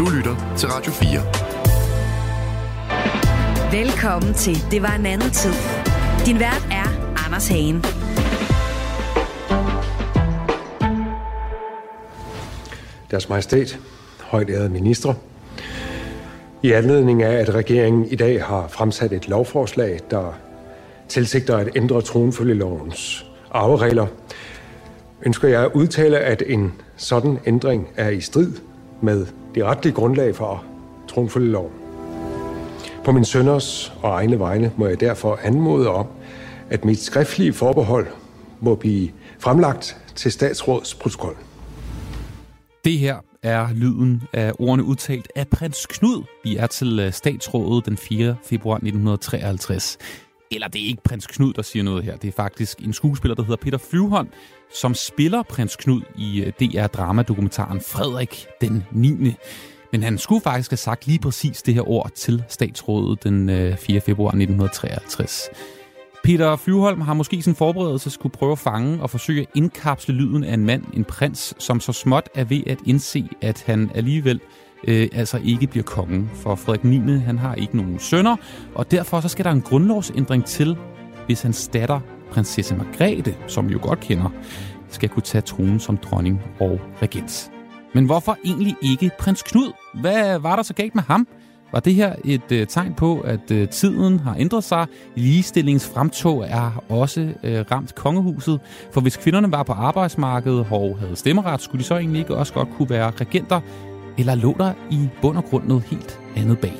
Du lytter til Radio 4. Velkommen til Det var en anden tid. Din vært er Anders Hagen. Deres Majestæt, højt ærede ministre, i anledning af, at regeringen i dag har fremsat et lovforslag, der tilsigter at ændre tronfølgelovens arveregler, ønsker jeg at udtale, at en sådan ændring er i strid med det retlige grundlag for tronfølgeloven. På min sønners og egne vegne må jeg derfor anmode om, at mit skriftlige forbehold må blive fremlagt til statsrådsprotokoll. Det her er lyden af ordene udtalt af prins Knud. Vi er til øh, statsrådet den 4. februar 1953. Eller det er ikke prins Knud, der siger noget her. Det er faktisk en skuespiller, der hedder Peter Flyvholm, som spiller prins Knud i øh, DR-dramadokumentaren Frederik den 9. Men han skulle faktisk have sagt lige præcis det her ord til statsrådet den øh, 4. Februar 1953. Peter Flyvholm har måske sin forberedelse skulle prøve at fange og forsøge at indkapsle lyden af en mand, en prins, som så småt er ved at indse, at han alligevel øh, altså ikke bliver kongen. For Frederik 9. han har ikke nogen sønner, og derfor så skal der en grundlovsændring til, hvis hans datter, prinsesse Margrethe, som vi jo godt kender, skal kunne tage tronen som dronning og regent. Men hvorfor egentlig ikke prins Knud? Hvad var der så galt med ham? Var det her et øh, tegn på, at øh, tiden har ændret sig? Ligestillingens fremtog er også øh, ramt kongehuset. For hvis kvinderne var på arbejdsmarkedet og havde stemmeret, skulle de så egentlig ikke også godt kunne være regenter? Eller lå der i bund og grund noget helt andet bag?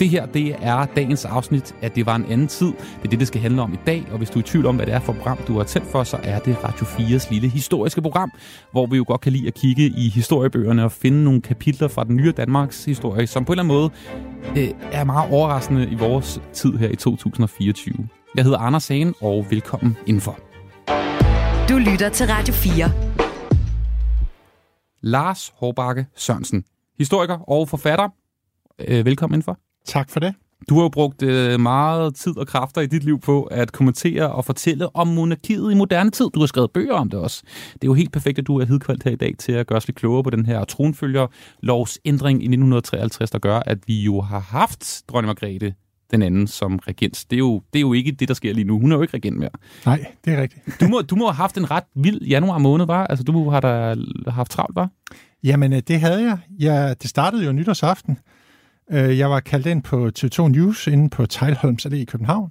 Det her, det er dagens afsnit, at det var en anden tid. Det er det, det skal handle om i dag, og hvis du er i tvivl om, hvad det er for program, du har tændt for, så er det Radio 4's lille historiske program, hvor vi jo godt kan lide at kigge i historiebøgerne og finde nogle kapitler fra den nye Danmarks historie, som på en eller anden måde øh, er meget overraskende i vores tid her i 2024. Jeg hedder Anders Sagen, og velkommen indenfor. Du lytter til Radio 4. Lars Hårbakke Sørensen, historiker og forfatter. Øh, velkommen indenfor. Tak for det. Du har jo brugt øh, meget tid og kræfter i dit liv på at kommentere og fortælle om monarkiet i moderne tid. Du har skrevet bøger om det også. Det er jo helt perfekt, at du er hedkvalgt her i dag til at gøre os lidt klogere på den her tronfølger lovsændring i 1953, der gør, at vi jo har haft dronning Margrethe den anden som regent. Det er, jo, det er jo ikke det, der sker lige nu. Hun er jo ikke regent mere. Nej, det er rigtigt. Du må, du må have haft en ret vild januar måned, var? Altså, du har da haft travlt, var? Jamen, øh, det havde jeg. Ja, det startede jo nytårsaften. Øh, jeg var kaldt ind på TV2 News inde på Tejlholms Allé i København,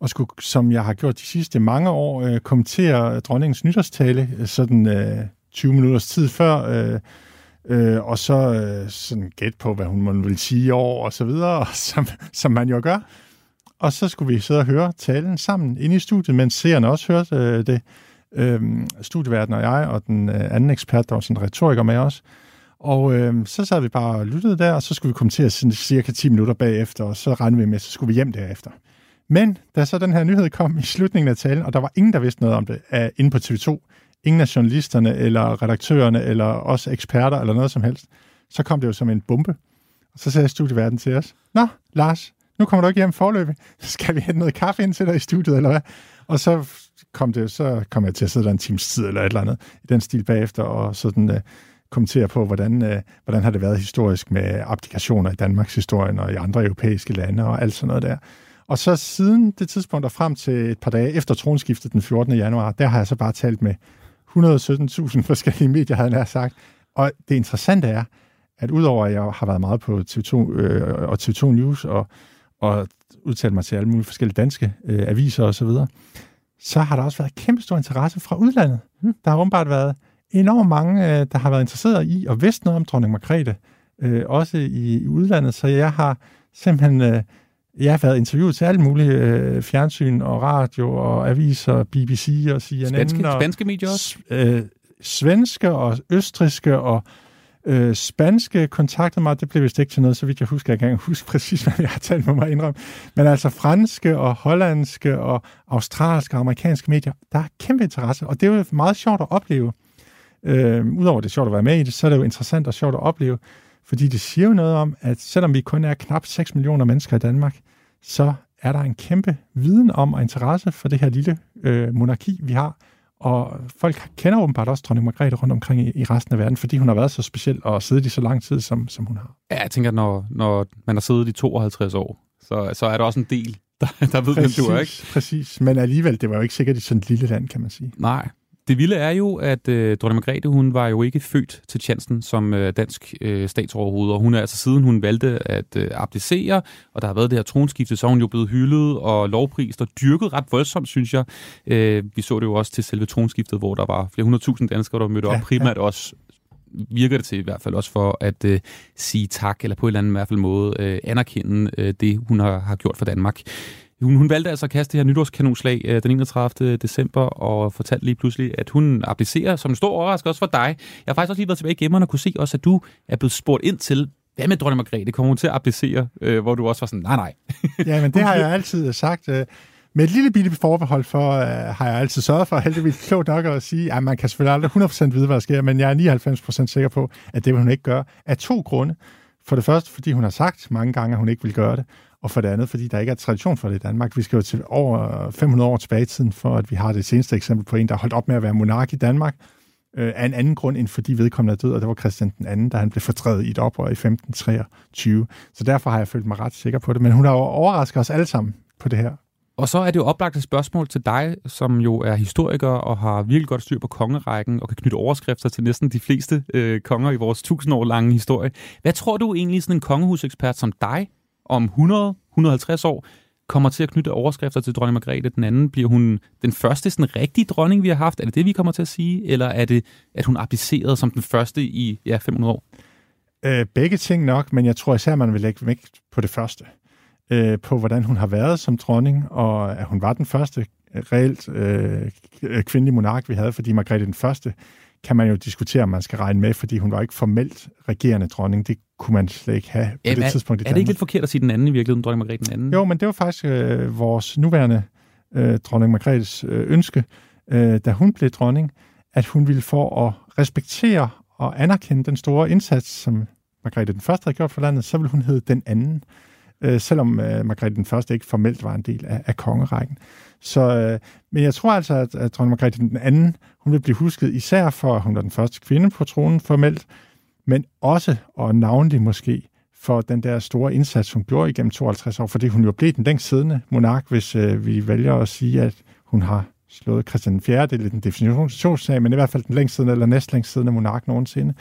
og skulle, som jeg har gjort de sidste mange år, øh, kommentere dronningens nytårstale, sådan 20 minutters tid før, øh, og så øh, sådan gæt på, hvad hun vil sige i år, og så videre, som, som man jo gør. Og så skulle vi sidde og høre talen sammen inde i studiet, mens seerne også hørte øh, det. Øhm, studieverden og jeg, og den øh, anden ekspert, der var sådan en retoriker med os, og øh, så sad vi bare og lyttede der, og så skulle vi kommentere sådan cirka 10 minutter bagefter, og så regnede vi med, at så skulle vi hjem derefter. Men da så den her nyhed kom i slutningen af talen, og der var ingen, der vidste noget om det af, inde på TV2, ingen af journalisterne, eller redaktørerne, eller også eksperter, eller noget som helst, så kom det jo som en bombe. Og så sagde studieverden til os, Nå, Lars, nu kommer du ikke hjem forløbig. Skal vi hente noget kaffe ind til dig i studiet, eller hvad? Og så kom, det, så kom jeg til at sidde der en times tid, eller et eller andet, i den stil bagefter, og sådan... Øh, kommentere på, hvordan, øh, hvordan har det været historisk med applikationer i Danmarks historien og i andre europæiske lande og alt sådan noget der. Og så siden det tidspunkt og frem til et par dage efter tronskiftet den 14. januar, der har jeg så bare talt med 117.000 forskellige medier, havde jeg sagt. Og det interessante er, at udover at jeg har været meget på TV2 øh, og TV2 News og, og udtalt mig til alle mulige forskellige danske øh, aviser osv., så, videre, så har der også været kæmpe stor interesse fra udlandet. Hmm. Der har åbenbart været enormt mange, øh, der har været interesseret i og vidst noget om dronning Margrethe, øh, også i, i udlandet, så jeg har simpelthen øh, jeg har været interviewet til alle mulige øh, fjernsyn og radio og aviser, BBC og CNN. Spanske, og, spanske medier også? Øh, svenske og østriske og øh, spanske kontaktede mig. Det blev vist ikke til noget, så vidt jeg husker. Jeg kan ikke huske præcis, hvad jeg har talt med mig indrømme. Men altså franske og hollandske og australske og amerikanske medier, der er kæmpe interesse. Og det er jo meget sjovt at opleve. Øh, Udover det er sjovt at være med i det, så er det jo interessant og sjovt at opleve, fordi det siger jo noget om, at selvom vi kun er knap 6 millioner mennesker i Danmark, så er der en kæmpe viden om og interesse for det her lille øh, monarki, vi har. Og folk kender åbenbart også dronning Margrethe rundt omkring i, i resten af verden, fordi hun har været så speciel og siddet i så lang tid, som, som hun har. Ja, jeg tænker, når, når man har siddet i 52 år, så, så er der også en del, der, der ved, præcis, hvem du er, ikke? Præcis, men alligevel, det var jo ikke sikkert i sådan et lille land, kan man sige. Nej, det vilde er jo, at øh, dronning Margrethe, hun var jo ikke født til chancen som øh, dansk øh, statsoverhoved, og hun er altså siden hun valgte at øh, abdicere, og der har været det her tronskifte, så er hun jo blevet hyldet og lovprist og dyrket ret voldsomt, synes jeg. Øh, vi så det jo også til selve tronskiftet, hvor der var flere hundredtusind danskere, der mødte op, ja, primært ja. også virker det til i hvert fald også for at øh, sige tak, eller på en eller anden i hvert fald måde øh, anerkende øh, det, hun har, har gjort for Danmark. Hun, hun valgte altså at kaste det her nytårskanonslag øh, den 31. december og fortalte lige pludselig, at hun applicerer som en stor overraskelse også for dig. Jeg har faktisk også lige været tilbage i gemmerne og kunne se også, at du er blevet spurgt ind til, hvad med dronning Margrethe? Kommer hun til at applicere? Øh, hvor du også var sådan, nej, nej. ja, men det har jeg altid sagt. Øh, med et lille bitte forbehold for, øh, har jeg altid sørget for, heldigvis klogt nok at sige, at man kan selvfølgelig aldrig 100% vide, hvad der sker, men jeg er 99% sikker på, at det vil hun ikke gøre. Af to grunde. For det første, fordi hun har sagt mange gange, at hun ikke vil gøre det og for det andet, fordi der ikke er tradition for det i Danmark. Vi skal jo til over øh, 500 år tilbage i tiden, for at vi har det seneste eksempel på en, der holdt op med at være monark i Danmark, øh, af en anden grund, end fordi vedkommende er død, og det var Christian den anden, da han blev fortrædet i et oprør i 1523. Så derfor har jeg følt mig ret sikker på det. Men hun har jo overrasket os alle sammen på det her. Og så er det jo oplagt et spørgsmål til dig, som jo er historiker og har virkelig godt styr på kongerækken og kan knytte overskrifter til næsten de fleste øh, konger i vores tusind år lange historie. Hvad tror du egentlig, sådan en kongehusekspert som dig om 100-150 år kommer til at knytte overskrifter til dronning Margrethe den anden? Bliver hun den første sådan rigtige dronning, vi har haft? Er det det, vi kommer til at sige? Eller er det, at hun abdicerede som den første i ja, 500 år? Øh, begge ting nok, men jeg tror især, man vil lægge vægt på det første. Øh, på hvordan hun har været som dronning, og at hun var den første øh, reelt øh, kvindelige monark, vi havde, fordi Margrethe den første kan man jo diskutere, om man skal regne med, fordi hun var ikke formelt regerende dronning. Det kunne man slet ikke have på ja, det tidspunkt i Danmark. Er det ikke lidt forkert at sige den anden i virkeligheden, dronning Margrethe den anden? Jo, men det var faktisk øh, vores nuværende øh, dronning Margrethes øh, ønske, øh, da hun blev dronning, at hun ville for at respektere og anerkende den store indsats, som Margrethe den første havde gjort for landet, så ville hun hedde den anden, øh, selvom øh, Margrethe den første ikke formelt var en del af, af kongerækken. Så, øh, men jeg tror altså, at, at dronning Margrethe den anden, hun vil blive husket især for, at hun var den første kvinde på tronen formelt, men også, og navnlig måske, for den der store indsats, hun gjorde igennem 52 år, fordi hun jo blev den længst siddende monark, hvis øh, vi vælger at sige, at hun har slået Christian 4. Det er lidt en definitionssag, men i hvert fald den længst siddende eller næstlængst siddende monark nogensinde.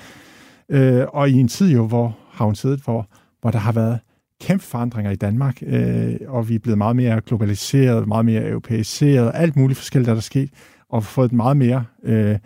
Øh, og i en tid jo, hvor har hun siddet, hvor, hvor der har været kæmpe forandringer i Danmark, øh, og vi er blevet meget mere globaliseret, meget mere europæiseret, alt muligt forskelligt, der er der sket, og fået et meget mere øh,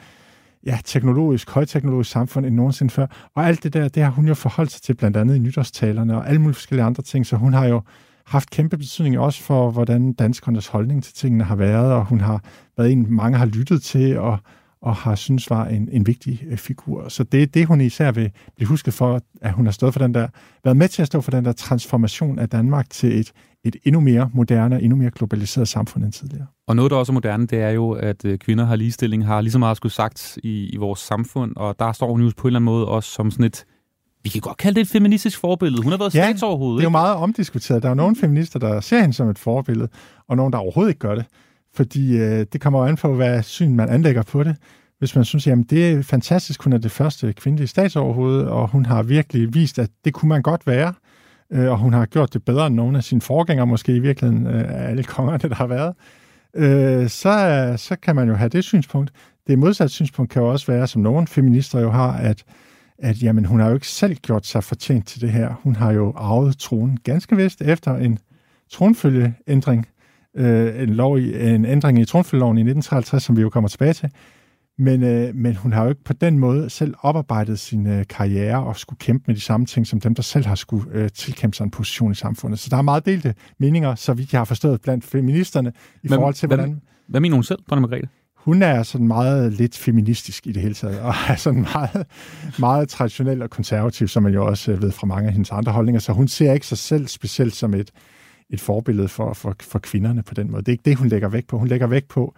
ja, teknologisk, højteknologisk samfund end nogensinde før. Og alt det der, det har hun jo forholdt sig til, blandt andet i nytårstalerne og alle mulige forskellige andre ting, så hun har jo haft kæmpe betydning også for, hvordan danskernes holdning til tingene har været, og hun har været en, mange har lyttet til, og, og har synes var en, en vigtig øh, figur. Så det er det, hun især vil blive husket for, at hun har stået for den der, været med til at stå for den der transformation af Danmark til et, et endnu mere moderne og endnu mere globaliseret samfund end tidligere. Og noget, der også er moderne, det er jo, at øh, kvinder har ligestilling, har lige så meget skulle sagt i, i vores samfund, og der står hun jo på en eller anden måde også som sådan et, vi kan godt kalde det et feministisk forbillede. Hun har været ja, statsoverhovedet. det er jo meget omdiskuteret. Der er jo nogle feminister, der ser hende som et forbillede, og nogle, der overhovedet ikke gør det. Fordi øh, det kommer jo an på, hvad syn man anlægger på det. Hvis man synes, at det er fantastisk, hun er det første kvindelige statsoverhoved, og hun har virkelig vist, at det kunne man godt være, øh, og hun har gjort det bedre end nogle af sine forgængere, måske i virkeligheden af alle kongerne, der har været, øh, så, så kan man jo have det synspunkt. Det modsatte synspunkt kan jo også være, som nogle feminister jo har, at, at jamen, hun har jo ikke selv gjort sig fortjent til det her. Hun har jo arvet tronen ganske vist efter en tronfølgeændring, øh, en, lov i, en ændring i tronfølgeloven i 1953, som vi jo kommer tilbage til, men, øh, men hun har jo ikke på den måde selv oparbejdet sin øh, karriere og skulle kæmpe med de samme ting, som dem, der selv har skulle øh, tilkæmpe sig en position i samfundet. Så der er meget delte meninger, så vidt jeg har forstået, blandt feministerne i men, forhold til, hvordan... Hvad, hvad mener hun selv, dronning Margrethe? Hun er sådan meget lidt feministisk i det hele taget, og er sådan meget, meget traditionel og konservativ, som man jo også øh, ved fra mange af hendes andre holdninger. Så hun ser ikke sig selv specielt som et, et forbillede for, for, for kvinderne på den måde. Det er ikke det, hun lægger vægt på. Hun lægger vægt på,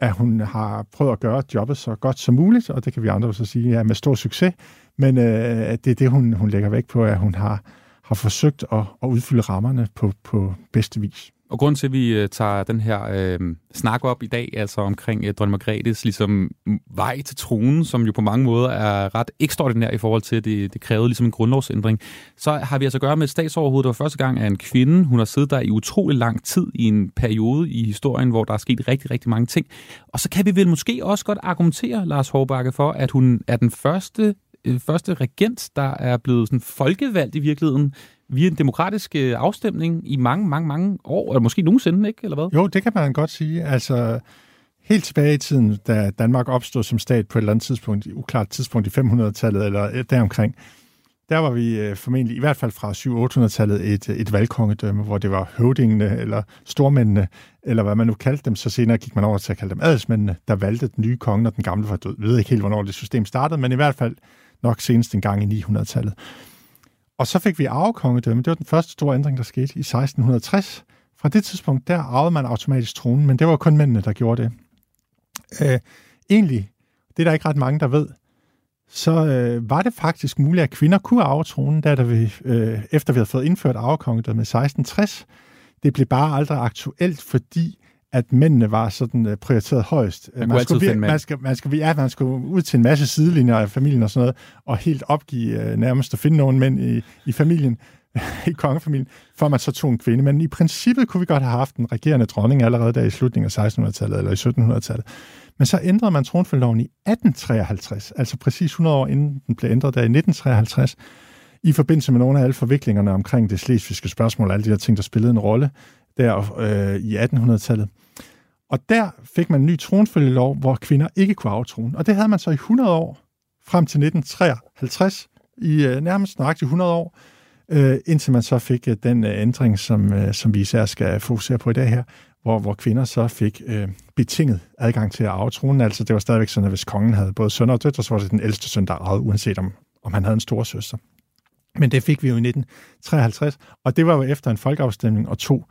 at hun har prøvet at gøre jobbet så godt som muligt, og det kan vi andre så sige ja, med stor succes, men øh, det er det, hun, hun lægger væk på, at hun har, har forsøgt at, at udfylde rammerne på, på bedste vis. Og grund til, at vi øh, tager den her øh, snak op i dag, altså omkring øh, dronning Margrethes ligesom, vej til tronen, som jo på mange måder er ret ekstraordinær i forhold til, at det, det krævede ligesom en grundlovsændring, så har vi altså at gøre med et statsoverhoved, der var første gang af en kvinde. Hun har siddet der i utrolig lang tid i en periode i historien, hvor der er sket rigtig, rigtig mange ting. Og så kan vi vel måske også godt argumentere, Lars Hårbakke, for, at hun er den første Øh, første regent, der er blevet sådan folkevalgt i virkeligheden via en demokratisk øh, afstemning i mange, mange, mange år, eller måske nogensinde, ikke? Eller hvad? Jo, det kan man godt sige. Altså, helt tilbage i tiden, da Danmark opstod som stat på et eller andet tidspunkt, uklart tidspunkt i 500-tallet eller øh, deromkring, der var vi formentlig, i hvert fald fra 700-800-tallet, et, et valgkongedømme, hvor det var høvdingene eller stormændene, eller hvad man nu kaldte dem. Så senere gik man over til at kalde dem adelsmændene, der valgte den nye konge, når den gamle var død. Jeg ved ikke helt, hvornår det system startede, men i hvert fald nok senest en gang i 900-tallet. Og så fik vi arvekongedømme. Det var den første store ændring, der skete i 1660. Fra det tidspunkt, der arvede man automatisk tronen, men det var kun mændene, der gjorde det. Øh, egentlig, det er der ikke ret mange, der ved, så øh, var det faktisk muligt, at kvinder kunne arve tronen, da der vi, øh, efter vi havde fået indført arvekongedømme i 1660. Det blev bare aldrig aktuelt, fordi at mændene var sådan uh, prioriteret højst. Man, man, skulle, man, man, skal, man, skal, ja, man skulle ud til en masse sidelinjer af familien og sådan noget, og helt opgive uh, nærmest at finde nogen mænd i, i familien, i kongefamilien, for man så tog en kvinde. Men i princippet kunne vi godt have haft en regerende dronning allerede der i slutningen af 1600-tallet eller i 1700-tallet. Men så ændrede man tronfølgeloven i 1853, altså præcis 100 år inden den blev ændret der i 1953, i forbindelse med nogle af alle forviklingerne omkring det slesvigske spørgsmål, alle de der ting, der spillede en rolle der øh, i 1800-tallet. Og der fik man en ny tronfølgelov, hvor kvinder ikke kunne aftrone. Og det havde man så i 100 år, frem til 1953, i øh, nærmest nøjagtigt 100 år, øh, indtil man så fik øh, den øh, ændring, som, øh, som vi især skal fokusere på i dag her, hvor, hvor kvinder så fik øh, betinget adgang til at arve tronen. Altså det var stadigvæk sådan, at hvis kongen havde både sønner og døtre, så var det den ældste søn, der arvede, uanset om, om han havde en stor søster. Men det fik vi jo i 1953, og det var jo efter en folkeafstemning og to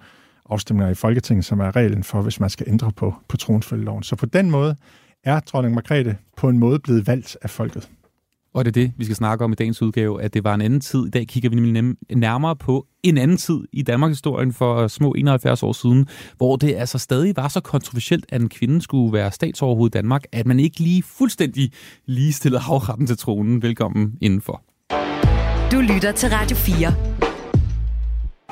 afstemninger i Folketinget, som er reglen for, hvis man skal ændre på, på tronfølgeloven. Så på den måde er dronning Margrethe på en måde blevet valgt af folket. Og det er det, vi skal snakke om i dagens udgave, at det var en anden tid. I dag kigger vi nemlig nærmere på en anden tid i Danmarks historien for små 71 år siden, hvor det altså stadig var så kontroversielt, at en kvinde skulle være statsoverhoved i Danmark, at man ikke lige fuldstændig ligestillede havretten til tronen. Velkommen indenfor. Du lytter til Radio 4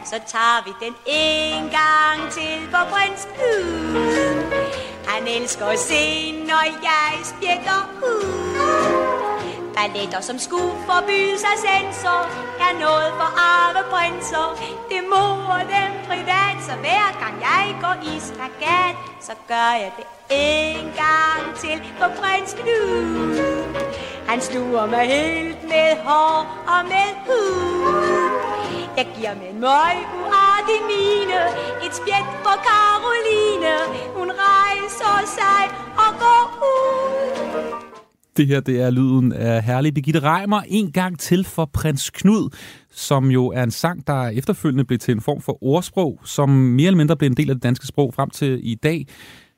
så tager vi den en gang til på prins Knud. Han elsker at se, når jeg spjækker ud. Balletter, som skulle forbyde sig sensor, er noget for arveprinser. Det morer dem privat, så hver gang jeg går i spagat, så gør jeg det en gang til for prins Knud. Han sluger mig helt med hår og med hud. Jeg giver min møg uartig mine Et spjæt for Karoline Hun rejser sig og går ud det her det er lyden af herlig Birgitte Reimer en gang til for Prins Knud, som jo er en sang, der efterfølgende blev til en form for ordsprog, som mere eller mindre blev en del af det danske sprog frem til i dag,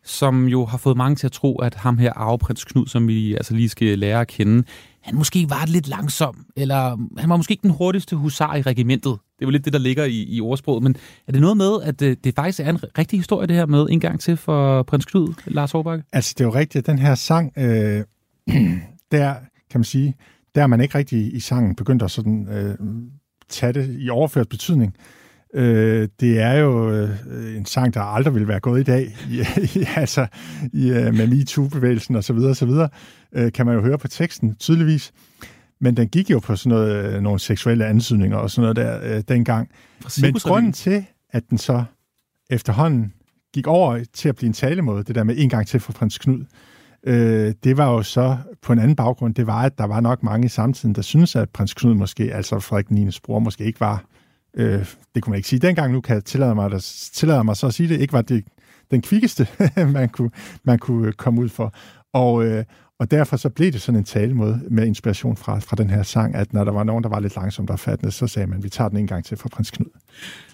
som jo har fået mange til at tro, at ham her arveprins Knud, som vi altså lige skal lære at kende, han måske var lidt langsom, eller han var måske ikke den hurtigste husar i regimentet. Det er jo lidt det, der ligger i, i ordsproget. Men er det noget med, at det, det faktisk er en rigtig historie, det her med en gang til for prins Knud, Lars Hårbakke? Altså, det er jo rigtigt, at den her sang, øh, der kan man sige, der er man ikke rigtig i sangen begyndt at sådan, øh, tage det i overført betydning. Øh, det er jo øh, en sang, der aldrig vil være gået i dag, i, i, altså i, øh, med MeToo-bevægelsen osv. osv. Øh, kan man jo høre på teksten tydeligvis. Men den gik jo på sådan noget, øh, nogle seksuelle ansøgninger og sådan noget der øh, dengang. Men grunden til, at den så efterhånden gik over til at blive en talemåde, det der med en gang til for prins Knud, øh, det var jo så på en anden baggrund, det var, at der var nok mange i samtiden, der synes at prins Knud måske, altså Frederik 9. bror, måske ikke var øh, det kunne man ikke sige dengang, nu kan jeg tillade mig, at, tillade mig så at sige det, ikke var det den kvikkeste, man, kunne, man kunne øh, komme ud for. Og, øh, og derfor så blev det sådan en talemåde med inspiration fra, fra den her sang, at når der var nogen, der var lidt langsomt og fattende, så sagde man, vi tager den en gang til for prins Knud.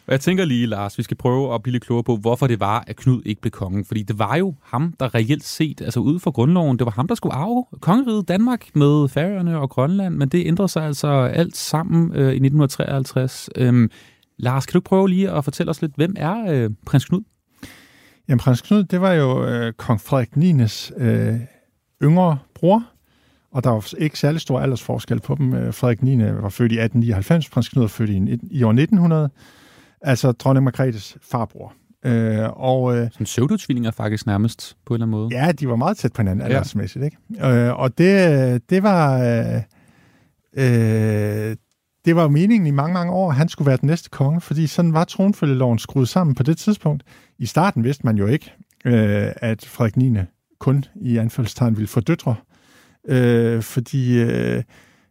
Og jeg tænker lige, Lars, vi skal prøve at blive lidt klogere på, hvorfor det var, at Knud ikke blev konge. Fordi det var jo ham, der reelt set, altså ud fra grundloven, det var ham, der skulle arve kongeriget Danmark med Færøerne og Grønland, men det ændrede sig altså alt sammen øh, i 1953. Øhm, Lars, kan du prøve lige at fortælle os lidt, hvem er øh, prins Knud? Jamen, prins Knud, det var jo øh, kong Frederik 9's øh, yngre bror, og der var ikke særlig stor aldersforskel på dem. Øh, Frederik 9. var født i 1899, prins Knud var født i, i år 1900, altså dronning Margrethes farbror. Øh, og, øh, Sådan pseudotvillinger faktisk nærmest, på en eller anden måde. Ja, de var meget tæt på hinanden aldersmæssigt. Ikke? Øh, og det, det var... Øh, øh, det var meningen i mange, mange år, at han skulle være den næste konge, fordi sådan var tronfølgeloven skruet sammen på det tidspunkt. I starten vidste man jo ikke, øh, at Frederik 9 kun i anfaldstegn ville få døtre, øh, fordi øh,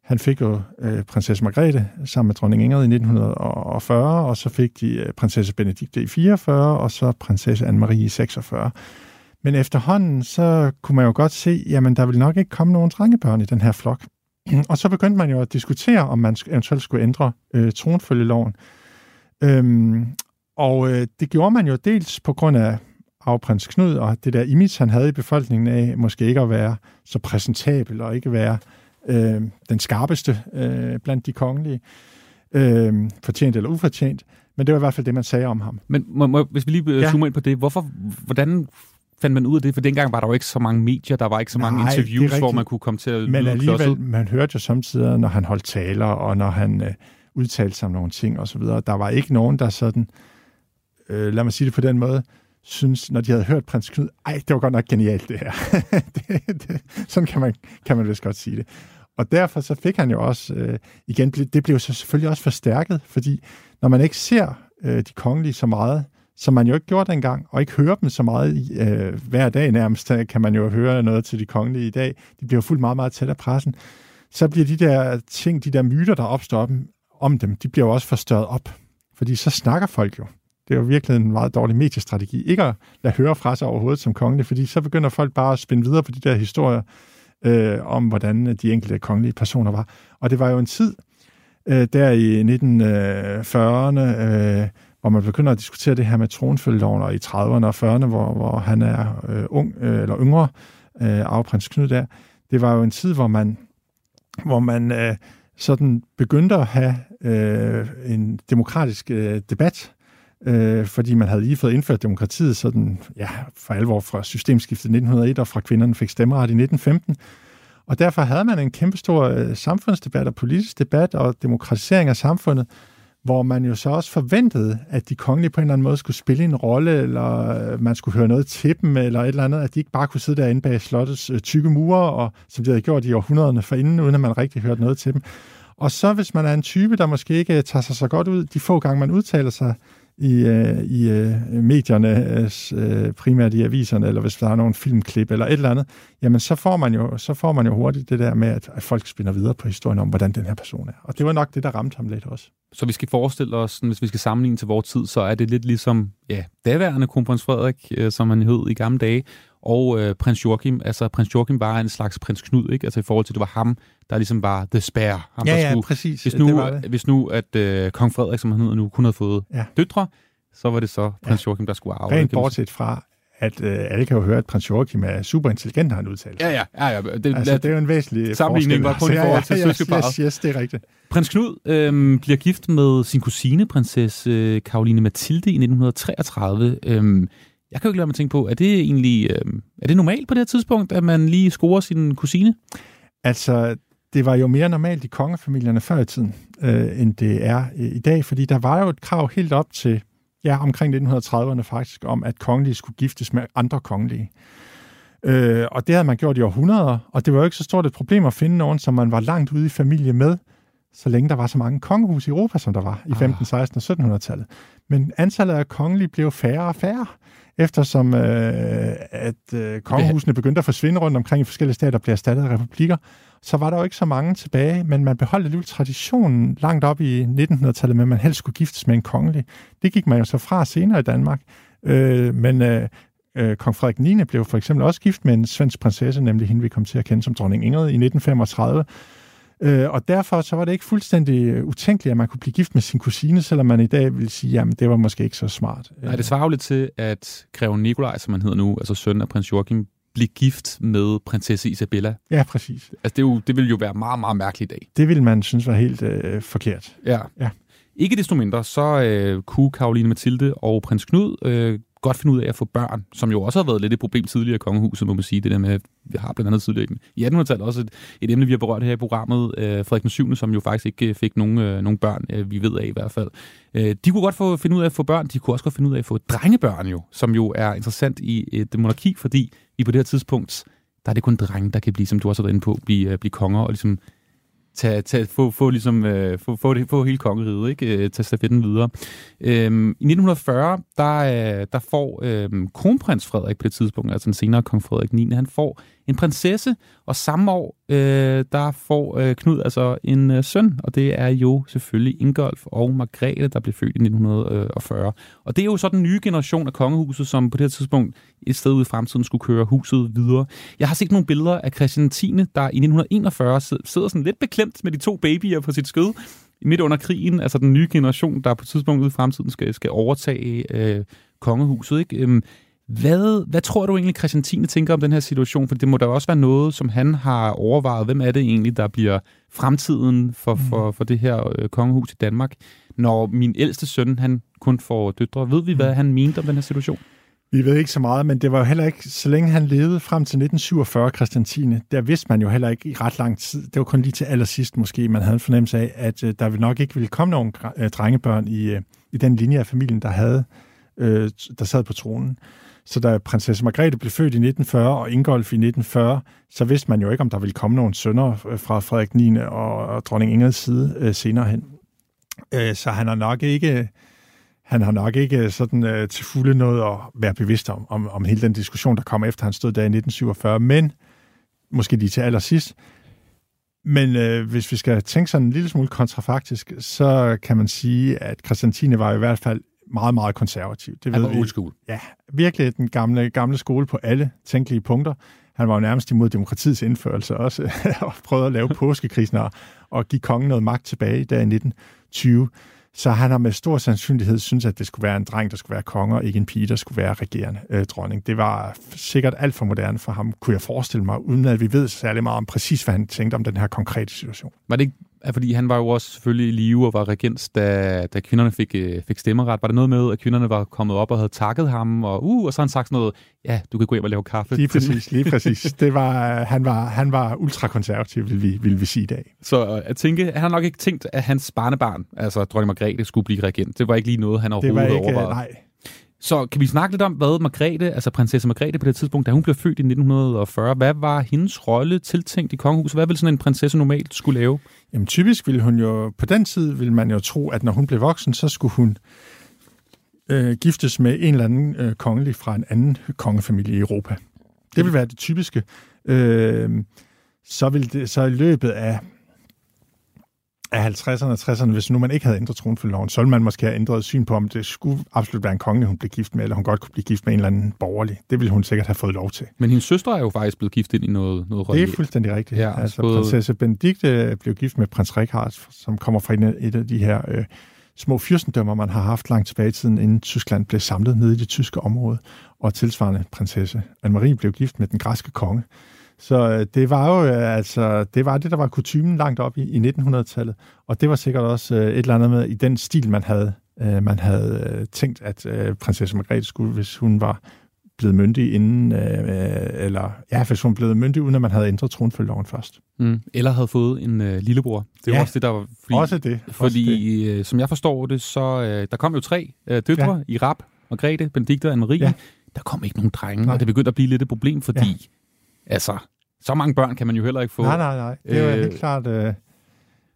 han fik jo øh, prinsesse Margrethe sammen med dronning Ingrid i 1940, og så fik de øh, prinsesse Benedikte i 44, og så prinsesse Anne-Marie i 46. Men efterhånden, så kunne man jo godt se, jamen der vil nok ikke komme nogen drengebørn i den her flok. Og så begyndte man jo at diskutere, om man eventuelt skulle ændre øh, tronfølgeloven. Øhm, og øh, det gjorde man jo dels på grund af afprins Knud og det der image, han havde i befolkningen af måske ikke at være så præsentabel og ikke være øh, den skarpeste øh, blandt de kongelige, øh, fortjent eller ufortjent. Men det var i hvert fald det, man sagde om ham. Men må, må, hvis vi lige ja. zoomer ind på det, hvorfor, hvordan fandt man ud af det? For dengang var der jo ikke så mange medier, der var ikke så mange Nej, interviews, hvor man kunne komme til at Men alligevel, klodset. man hørte jo samtidig, når han holdt taler, og når han øh, udtalte sig om nogle ting osv., der var ikke nogen, der sådan, øh, lad mig sige det på den måde, synes, når de havde hørt prins Knud, ej, det var godt nok genialt det her. det, det, sådan kan man, kan man vist godt sige det. Og derfor så fik han jo også, øh, igen, det blev så selvfølgelig også forstærket, fordi når man ikke ser øh, de kongelige så meget, som man jo ikke gjorde dengang, og ikke hører dem så meget øh, hver dag nærmest, øh, kan man jo høre noget til de kongelige i dag. De bliver fuldt meget, meget tæt af pressen. Så bliver de der ting, de der myter, der opstår om, dem, de bliver jo også forstørret op. Fordi så snakker folk jo. Det er jo virkelig en meget dårlig mediestrategi. Ikke at lade høre fra sig overhovedet som kongelig, fordi så begynder folk bare at spænde videre på de der historier øh, om, hvordan de enkelte kongelige personer var. Og det var jo en tid, øh, der i 1940'erne, øh, hvor man begynder at diskutere det her med tronfølgeloven, og i 30'erne og 40'erne, hvor, hvor han er øh, ung, øh, eller yngre, øh, afprins Knud der. Det var jo en tid, hvor man, hvor man øh, sådan begyndte at have øh, en demokratisk øh, debat, øh, fordi man havde lige fået indført demokratiet sådan, ja, for alvor fra systemskiftet 1901, og fra kvinderne fik stemmeret i 1915. Og derfor havde man en kæmpestor øh, samfundsdebat og politisk debat og demokratisering af samfundet, hvor man jo så også forventede, at de kongelige på en eller anden måde skulle spille en rolle, eller øh, man skulle høre noget til dem, eller et eller andet, at de ikke bare kunne sidde derinde bag slottets øh, tykke mure, og, som de havde gjort i århundrederne forinden, uden at man rigtig hørte noget til dem. Og så hvis man er en type, der måske ikke øh, tager sig så godt ud, de få gange man udtaler sig, i, øh, i øh, medierne, øh, primært i aviserne, eller hvis der er nogle filmklip eller et eller andet, jamen så får man jo, så får man jo hurtigt det der med, at, at folk spinner videre på historien om, hvordan den her person er. Og det var nok det, der ramte ham lidt også. Så vi skal forestille os, hvis vi skal sammenligne til vores tid, så er det lidt ligesom ja, daværende kronprins Frederik, øh, som han hed i gamle dage, og øh, prins Joachim. Altså, prins Joachim var en slags prins Knud, ikke? Altså i forhold til, det var ham, der ligesom var the spare. Ham, ja, der ja, skulle, præcis. Hvis nu, det var det. Hvis nu at øh, kong Frederik, som han hedder nu, kun havde fået ja. døtre, så var det så prins ja. Joachim, der skulle arve. Rent bortset fra, at øh, alle kan jo høre, at prins Joachim er super intelligent, har han udtalt. Ja, ja. ja, ja. Det, altså, det er jo en væsentlig Sammenligning var kun i forhold til ja, ja, søskeparet. Yes, yes, det er rigtigt. Prins Knud øh, bliver gift med sin kusine, prinsesse øh, Karoline Mathilde, i 1933. Øh, jeg kan jo ikke lade mig tænke på, er det egentlig øh, er det normalt på det her tidspunkt, at man lige scorer sin kusine? Altså, det var jo mere normalt i kongefamilierne før i tiden, øh, end det er øh, i dag, fordi der var jo et krav helt op til, ja, omkring 1930'erne faktisk, om at kongelige skulle giftes med andre kongelige. Øh, og det havde man gjort i århundreder, og det var jo ikke så stort et problem at finde nogen, som man var langt ude i familie med, så længe der var så mange kongehus i Europa, som der var i 15, 16 og 1700-tallet. Men antallet af kongelige blev færre og færre eftersom øh, at øh, kongehusene begyndte at forsvinde rundt omkring i forskellige stater og blev erstattet af republikker, så var der jo ikke så mange tilbage, men man beholdt alligevel traditionen langt op i 1900-tallet med, at man helst skulle giftes med en kongelig. Det gik man jo så fra senere i Danmark. Øh, men øh, øh, kong Frederik 9. blev for eksempel også gift med en svensk prinsesse, nemlig hende, vi kom til at kende som dronning Ingrid i 1935. Øh, og derfor så var det ikke fuldstændig øh, utænkeligt, at man kunne blive gift med sin kusine, selvom man i dag vil sige, at det var måske ikke så smart. Nej, det svarer jo lidt til, at greven Nikolaj, som han hedder nu, altså søn af prins Joachim, blive gift med prinsesse Isabella. Ja, præcis. Altså, det, er jo, det ville jo være meget, meget mærkeligt i dag. Det ville man synes var helt øh, forkert. Ja. ja. Ikke desto mindre, så øh, kunne Karoline Mathilde og prins Knud øh, godt finde ud af at få børn, som jo også har været lidt et problem tidligere i kongehuset, må man sige. Det der med, vi har blandt andet tidligere i 1800-tallet også et, et emne, vi har berørt her i programmet, øh, Frederik den 7., som jo faktisk ikke øh, fik nogen, øh, nogen børn, øh, vi ved af i hvert fald. Øh, de kunne godt få, finde ud af at få børn, de kunne også godt finde ud af at få drengebørn jo, som jo er interessant i et monarki, fordi vi på det her tidspunkt, der er det kun drenge, der kan blive, som du også har været inde på, blive, øh, blive konger og ligesom tage, tage, få, få, ligesom, øh, få, få, det, få hele kongeriget, ikke? Øh, tage stafetten videre. Øhm, I 1940, der, øh, der får øh, kronprins Frederik på det tidspunkt, altså den senere kong Frederik 9., han får en prinsesse, og samme år, øh, der får øh, Knud altså en øh, søn, og det er jo selvfølgelig Ingolf og Margrethe, der blev født i 1940. Og det er jo så den nye generation af kongehuset, som på det her tidspunkt et sted ude i fremtiden skulle køre huset videre. Jeg har set nogle billeder af Christian 10., der i 1941 sidder sådan lidt beklemt med de to babyer på sit skød, midt under krigen, altså den nye generation, der på et tidspunkt ude i fremtiden skal, skal overtage øh, kongehuset. Ikke? Øhm, hvad, hvad tror du egentlig, Christian Tine tænker om den her situation? For det må da også være noget, som han har overvejet. Hvem er det egentlig, der bliver fremtiden for, mm. for, for det her øh, kongehus i Danmark? Når min ældste søn, han kun får døtre. Ved vi, hvad mm. han mente om den her situation? Vi ved ikke så meget, men det var jo heller ikke, så længe han levede frem til 1947, Christian Tine, der vidste man jo heller ikke i ret lang tid. Det var kun lige til allersidst måske, man havde en fornemmelse af, at øh, der nok ikke ville komme nogen øh, drengebørn i, øh, i den linje af familien, der havde, øh, der sad på tronen. Så da prinsesse Margrethe blev født i 1940 og Ingolf i 1940, så vidste man jo ikke, om der ville komme nogen sønner øh, fra Frederik 9. og dronning Ingrids side øh, senere hen. Øh, så han har nok ikke han har nok ikke sådan øh, til fulde noget at være bevidst om, om, om hele den diskussion, der kom efter han stod der i 1947, men måske lige til allersidst. Men øh, hvis vi skal tænke sådan en lille smule kontrafaktisk, så kan man sige, at Christiantine var i hvert fald meget, meget konservativ. Det han var old school. Ja, virkelig den gamle, gamle skole på alle tænkelige punkter. Han var jo nærmest imod demokratiets indførelse også, og prøvede at lave påskekrisen og, og give kongen noget magt tilbage der i 1920. Så han har med stor sandsynlighed synes, at det skulle være en dreng, der skulle være konge, og ikke en pige, der skulle være regerende øh, dronning. Det var sikkert alt for moderne for ham, kunne jeg forestille mig, uden at vi ved særlig meget om præcis, hvad han tænkte om den her konkrete situation. Var det ikke Ja, fordi han var jo også selvfølgelig i live og var regens, da, da kvinderne fik, øh, fik stemmeret. Var der noget med, at kvinderne var kommet op og havde takket ham, og, uh, og så har han sagt sådan noget, ja, du kan gå hjem og lave kaffe. Lige præcis, lige præcis. Det var, han, var, han var ultrakonservativ, vil vi, vil vi sige i dag. Så øh, at tænke, han har nok ikke tænkt, at hans barnebarn, altså dronning Margrethe, skulle blive regent. Det var ikke lige noget, han overhovedet det var ikke, overvejede. Nej, så kan vi snakke lidt om, hvad Margrethe, altså prinsesse Margrethe på det tidspunkt, da hun blev født i 1940, hvad var hendes rolle tiltænkt i kongehuset? Hvad ville sådan en prinsesse normalt skulle lave? Jamen typisk ville hun jo, på den tid ville man jo tro, at når hun blev voksen, så skulle hun øh, giftes med en eller anden øh, kongelig fra en anden kongefamilie i Europa. Det vil være det typiske. Øh, så, vil det, så i løbet af af 50'erne og 60'erne, hvis nu man ikke havde ændret tronfølgeloven, så ville man måske have ændret syn på, om det skulle absolut være en konge, hun blev gift med, eller hun godt kunne blive gift med en eller anden borgerlig. Det ville hun sikkert have fået lov til. Men hendes søster er jo faktisk blevet gift ind i noget, noget Det er fuldstændig rigtigt. Ja, altså, både... prinsesse Benedikte blev gift med prins Richard, som kommer fra et af de her øh, små fyrstendømmer, man har haft langt tilbage i tiden, inden Tyskland blev samlet nede i det tyske område. Og tilsvarende prinsesse Anne-Marie blev gift med den græske konge. Så øh, det var jo øh, altså, det var det, der var kutumen langt op i, i 1900-tallet, og det var sikkert også øh, et eller andet med i den stil, man havde, man havde tænkt, at prinsesse Margrethe skulle, hvis hun var blevet myndig inden, eller ja, hvis hun blev myndig, uden at man havde ændret tronfølgeloven først. Mm. Eller havde fået en øh, lillebror. Det var ja, også det, der var... Fordi, også det. Fordi, også det. som jeg forstår det, så øh, der kom jo tre øh, døtre ja. i rap, Margrethe, Benedikte og Anne-Marie. Ja. Der kom ikke nogen drenge, Nej. og det begyndte at blive lidt et problem, fordi ja Altså, så mange børn kan man jo heller ikke få. Nej, nej, nej. Det er øh, helt klart øh,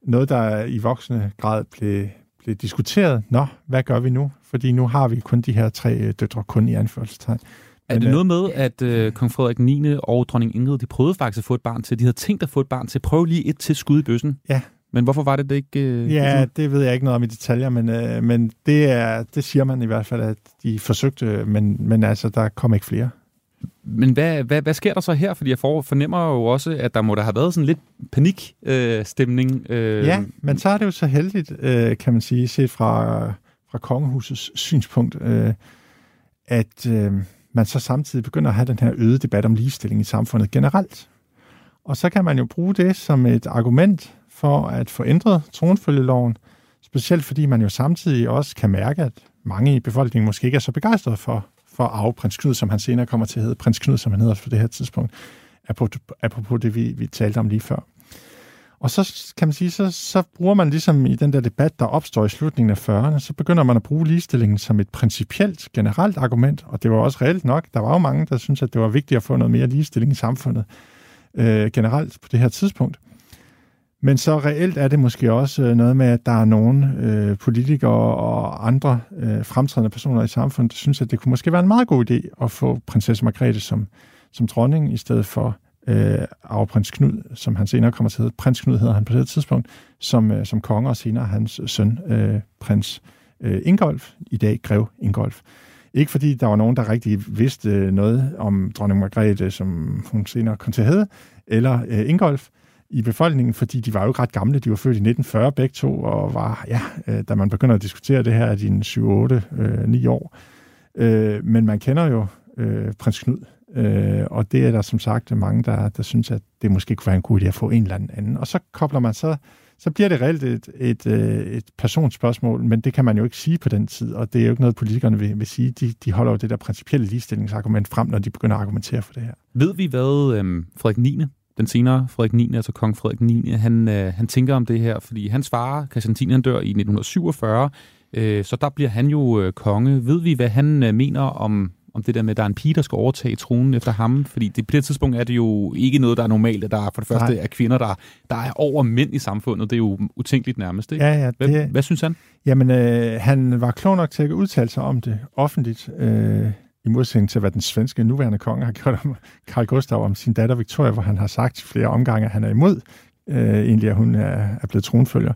noget, der i voksende grad blev, blev diskuteret. Nå, hvad gør vi nu? Fordi nu har vi kun de her tre øh, døtre, kun i anførselstegn. Er det noget med, at øh, kong Frederik 9. og dronning Ingrid, de prøvede faktisk at få et barn til? De havde tænkt at få et barn til. Prøv lige et til skud i bøssen. Ja. Men hvorfor var det det ikke? Øh, ja, det ved jeg ikke noget om i detaljer, men, øh, men det, er, det siger man i hvert fald, at de forsøgte, men, men altså, der kom ikke flere. Men hvad, hvad, hvad sker der så her? Fordi jeg fornemmer jo også, at der må der have været sådan lidt panikstemning. Øh, øh. Ja, men så er det jo så heldigt, øh, kan man sige, set fra, fra kongehusets synspunkt, øh, at øh, man så samtidig begynder at have den her øgede debat om ligestilling i samfundet generelt. Og så kan man jo bruge det som et argument for at få ændret tronfølgeloven, Specielt fordi man jo samtidig også kan mærke, at mange i befolkningen måske ikke er så begejstrede for, for arve prins Knud, som han senere kommer til at hedde. Prins Knud, som han hedder på det her tidspunkt. Apropos det, vi, vi talte om lige før. Og så kan man sige, så, så bruger man ligesom i den der debat, der opstår i slutningen af 40'erne, så begynder man at bruge ligestillingen som et principielt, generelt argument, og det var også reelt nok. Der var jo mange, der syntes, at det var vigtigt at få noget mere ligestilling i samfundet øh, generelt på det her tidspunkt. Men så reelt er det måske også øh, noget med, at der er nogle øh, politikere og andre øh, fremtrædende personer i samfundet, der synes, at det kunne måske være en meget god idé at få prinsesse Margrethe som, som dronning, i stedet for øh, arveprins Knud, som han senere kommer til at hedde. Prins Knud hedder han på det tidspunkt, som, øh, som konge, og senere hans øh, søn, øh, prins øh, Ingolf, i dag grev Ingolf. Ikke fordi der var nogen, der rigtig vidste øh, noget om dronning Margrethe, som hun senere kom til at hedde, eller øh, Ingolf, i befolkningen, fordi de var jo ikke ret gamle. De var født i 1940 begge to, og var, ja, øh, da man begynder at diskutere det her, er de 7, 8, øh, 9 år. Øh, men man kender jo øh, prins Knud, øh, og det er der som sagt mange, der, der synes, at det måske kunne være en god idé at få en eller anden. Og så kobler man så, så bliver det reelt et, et, øh, et personspørgsmål, men det kan man jo ikke sige på den tid, og det er jo ikke noget, politikerne vil, vil sige. De, de holder jo det der principielle ligestillingsargument frem, når de begynder at argumentere for det her. Ved vi, hvad øh, Frederik 9 den senere Frederik 9., altså kong Frederik 9., han, øh, han tænker om det her, fordi hans far, Christian 10., han dør i 1947, øh, så der bliver han jo øh, konge. Ved vi, hvad han øh, mener om, om det der med, at der er en pige, der skal overtage tronen efter ham? Fordi det, på det tidspunkt er det jo ikke noget, der er normalt, at der for det første Nej. er kvinder, der, der er over mænd i samfundet. Det er jo utænkeligt nærmest, ikke? Ja, ja. Det, hvad, hvad synes han? Jamen, øh, han var klog nok til at udtale sig om det offentligt. Øh, i modsætning til, hvad den svenske nuværende konge har gjort om Carl Gustav om sin datter Victoria, hvor han har sagt flere omgange, at han er imod øh, egentlig, at hun er, er blevet tronfølger.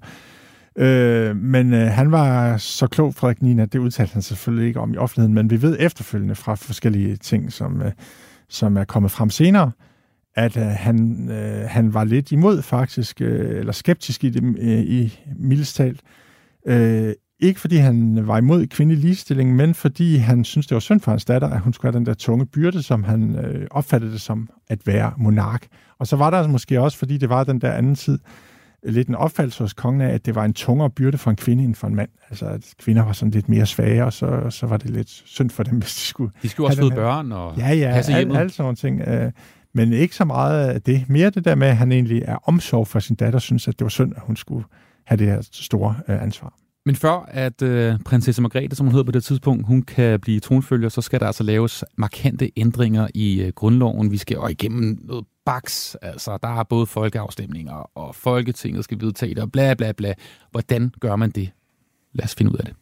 Øh, men øh, han var så klog, Frederik Nina, det udtalte han selvfølgelig ikke om i offentligheden, men vi ved efterfølgende fra forskellige ting, som, øh, som er kommet frem senere, at øh, han, øh, han var lidt imod faktisk, øh, eller skeptisk i det øh, i mildestalt. Øh, ikke fordi han var imod kvindelig ligestilling, men fordi han synes det var synd for hans datter, at hun skulle have den der tunge byrde, som han øh, opfattede det som at være monark. Og så var der måske også, fordi det var den der anden tid, lidt en opfattelse hos kongen af, at det var en tungere byrde for en kvinde end for en mand. Altså, at kvinder var sådan lidt mere svage, og så, så var det lidt synd for dem, hvis de skulle... De skulle også føde børn og ja, ja, passe hjemme. Ja, alt sådan nogle ting. Øh, men ikke så meget af det. Mere det der med, at han egentlig er omsorg for sin datter, synes, at det var synd, at hun skulle have det her store øh, ansvar. Men før at øh, prinsesse Margrethe, som hun hedder på det tidspunkt, hun kan blive tronfølger, så skal der altså laves markante ændringer i øh, grundloven. Vi skal jo igennem noget baks. Altså, der er både folkeafstemninger, og Folketinget skal vedtage det, og bla bla bla. Hvordan gør man det? Lad os finde ud af det.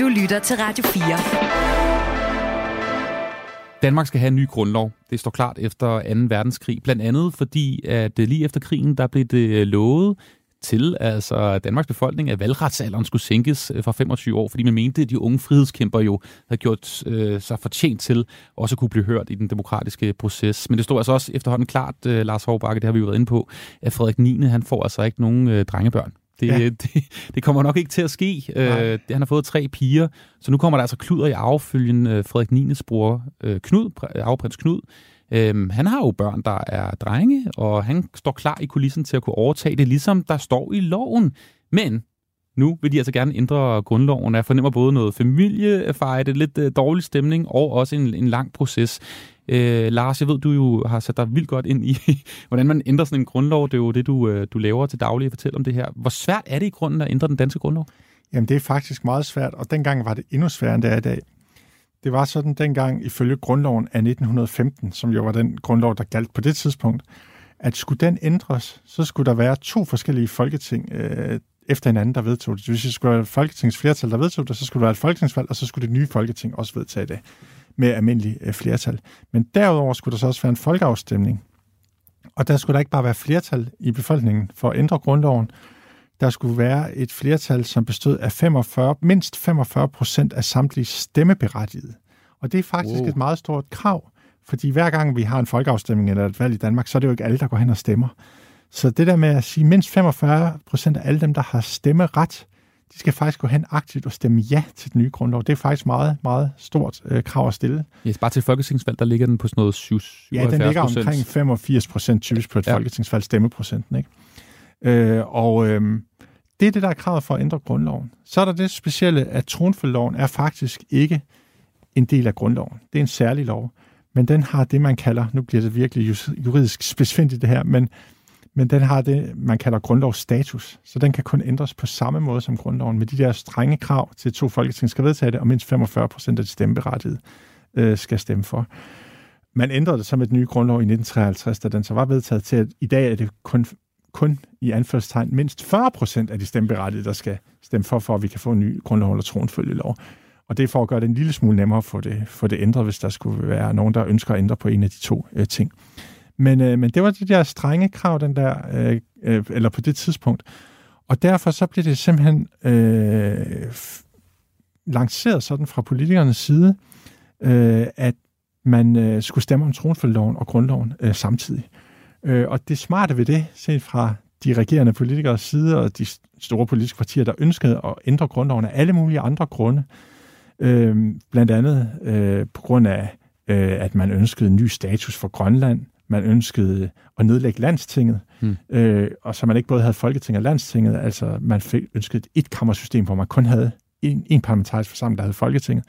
Du lytter til Radio 4. Danmark skal have en ny grundlov. Det står klart efter 2. verdenskrig. Blandt andet fordi, at øh, lige efter krigen, der blev det øh, lovet til altså Danmarks befolkning, at valgretsalderen skulle sænkes øh, fra 25 år, fordi man mente, at de unge frihedskæmper jo havde gjort øh, sig fortjent til også at kunne blive hørt i den demokratiske proces. Men det stod altså også efterhånden klart, øh, Lars Hovbakke, det har vi jo været inde på, at Frederik 9. han får altså ikke nogen øh, drengebørn. Det, ja. det, det kommer nok ikke til at ske. Øh, han har fået tre piger, så nu kommer der altså kluder i arvefølgen øh, Frederik 9. bror øh, Knud, arveprins Knud, Øhm, han har jo børn, der er drenge, og han står klar i kulissen til at kunne overtage det, ligesom der står i loven. Men nu vil de altså gerne ændre grundloven. Jeg fornemmer både noget familiefejde, lidt øh, dårlig stemning og også en, en lang proces. Øh, Lars, jeg ved, du jo har sat dig vildt godt ind i, hvordan man ændrer sådan en grundlov. Det er jo det, du, øh, du laver til daglig at fortælle om det her. Hvor svært er det i grunden at ændre den danske grundlov? Jamen, det er faktisk meget svært, og dengang var det endnu sværere, end det er i dag. Det var sådan dengang ifølge grundloven af 1915, som jo var den grundlov, der galt på det tidspunkt, at skulle den ændres, så skulle der være to forskellige folketing øh, efter hinanden, der vedtog det. Hvis det skulle være et folketingsflertal, der vedtog det, så skulle der være et folketingsvalg, og så skulle det nye folketing også vedtage det med almindelig øh, flertal. Men derudover skulle der så også være en folkeafstemning. Og der skulle der ikke bare være flertal i befolkningen for at ændre grundloven, der skulle være et flertal, som bestod af 45, mindst 45 procent af samtlige stemmeberettigede. Og det er faktisk wow. et meget stort krav, fordi hver gang vi har en folkeafstemning eller et valg i Danmark, så er det jo ikke alle, der går hen og stemmer. Så det der med at sige, mindst 45 procent af alle dem, der har stemmeret, de skal faktisk gå hen aktivt og stemme ja til den nye grundlov. Det er faktisk meget, meget stort øh, krav at stille. Ja, bare til folketingsvalg, der ligger den på sådan noget 7, Ja, den ligger omkring 85 procent typisk på et ja. folketingsvalg, stemmeprocenten. Ikke? Øh, og øh, Det er det, der er kravet for at ændre grundloven. Så er der det specielle, at tronfølgeloven er faktisk ikke en del af grundloven. Det er en særlig lov, men den har det, man kalder, nu bliver det virkelig juridisk specifikt det her, men, men den har det, man kalder grundlovsstatus. Så den kan kun ændres på samme måde som grundloven, med de der strenge krav til to folketing skal vedtage det, og mindst 45 procent af de stemmeberettigede øh, skal stemme for. Man ændrede det som et nye grundlov i 1953, da den så var vedtaget til, at i dag er det kun, kun i anførselstegn mindst 40 procent af de stemmeberettigede, der skal stemme for, for at vi kan få en ny grundlov eller tronfølgelov. Og det er for at gøre det en lille smule nemmere for det, for det ændret, hvis der skulle være nogen, der ønsker at ændre på en af de to øh, ting. Men, øh, men det var det der strenge krav, den der, øh, øh, eller på det tidspunkt. Og derfor så blev det simpelthen øh, lanceret sådan fra politikernes side, øh, at man øh, skulle stemme om tronfølgeloven og grundloven øh, samtidig. Øh, og det smarte ved det, set fra de regerende politikers side og de store politiske partier, der ønskede at ændre grundloven af alle mulige andre grunde, øh, blandt andet øh, på grund af, øh, at man ønskede en ny status for Grønland, man ønskede at nedlægge landstinget, hmm. øh, og så man ikke både havde Folketinget og landstinget, altså man fik, ønskede et etkammersystem, hvor man kun havde en, en parlamentarisk forsamling, der havde Folketinget.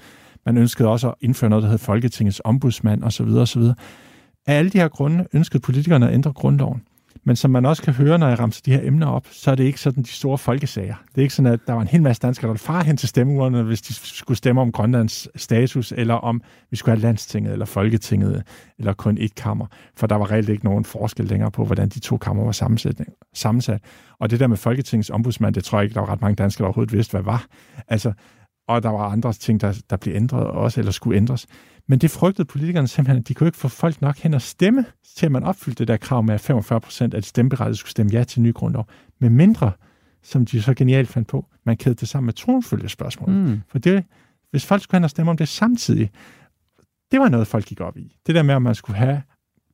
Man ønskede også at indføre noget, der hed Folketingets ombudsmand osv. osv. Af alle de her grunde ønskede politikerne at ændre grundloven. Men som man også kan høre, når jeg ramser de her emner op, så er det ikke sådan de store folkesager. Det er ikke sådan, at der var en hel masse danskere, der ville far hen til stemmeurnerne, hvis de skulle stemme om Grønlands status, eller om vi skulle have landstinget, eller folketinget, eller kun et kammer. For der var reelt ikke nogen forskel længere på, hvordan de to kammer var sammensat. Og det der med Folketingets ombudsmand, det tror jeg ikke, der var ret mange danskere, der overhovedet vidste, hvad var. Altså, og der var andre ting, der, der blev ændret også, eller skulle ændres. Men det frygtede politikerne simpelthen, at de kunne ikke få folk nok hen og stemme, til at man opfyldte det der krav med, at 45 procent af de stemmeberettigede skulle stemme ja til ny grundlov. Med mindre, som de så genialt fandt på, man kædede det sammen med tronfølgespørgsmål. Mm. For det, hvis folk skulle hen og stemme om det samtidig, det var noget, folk gik op i. Det der med, at man skulle have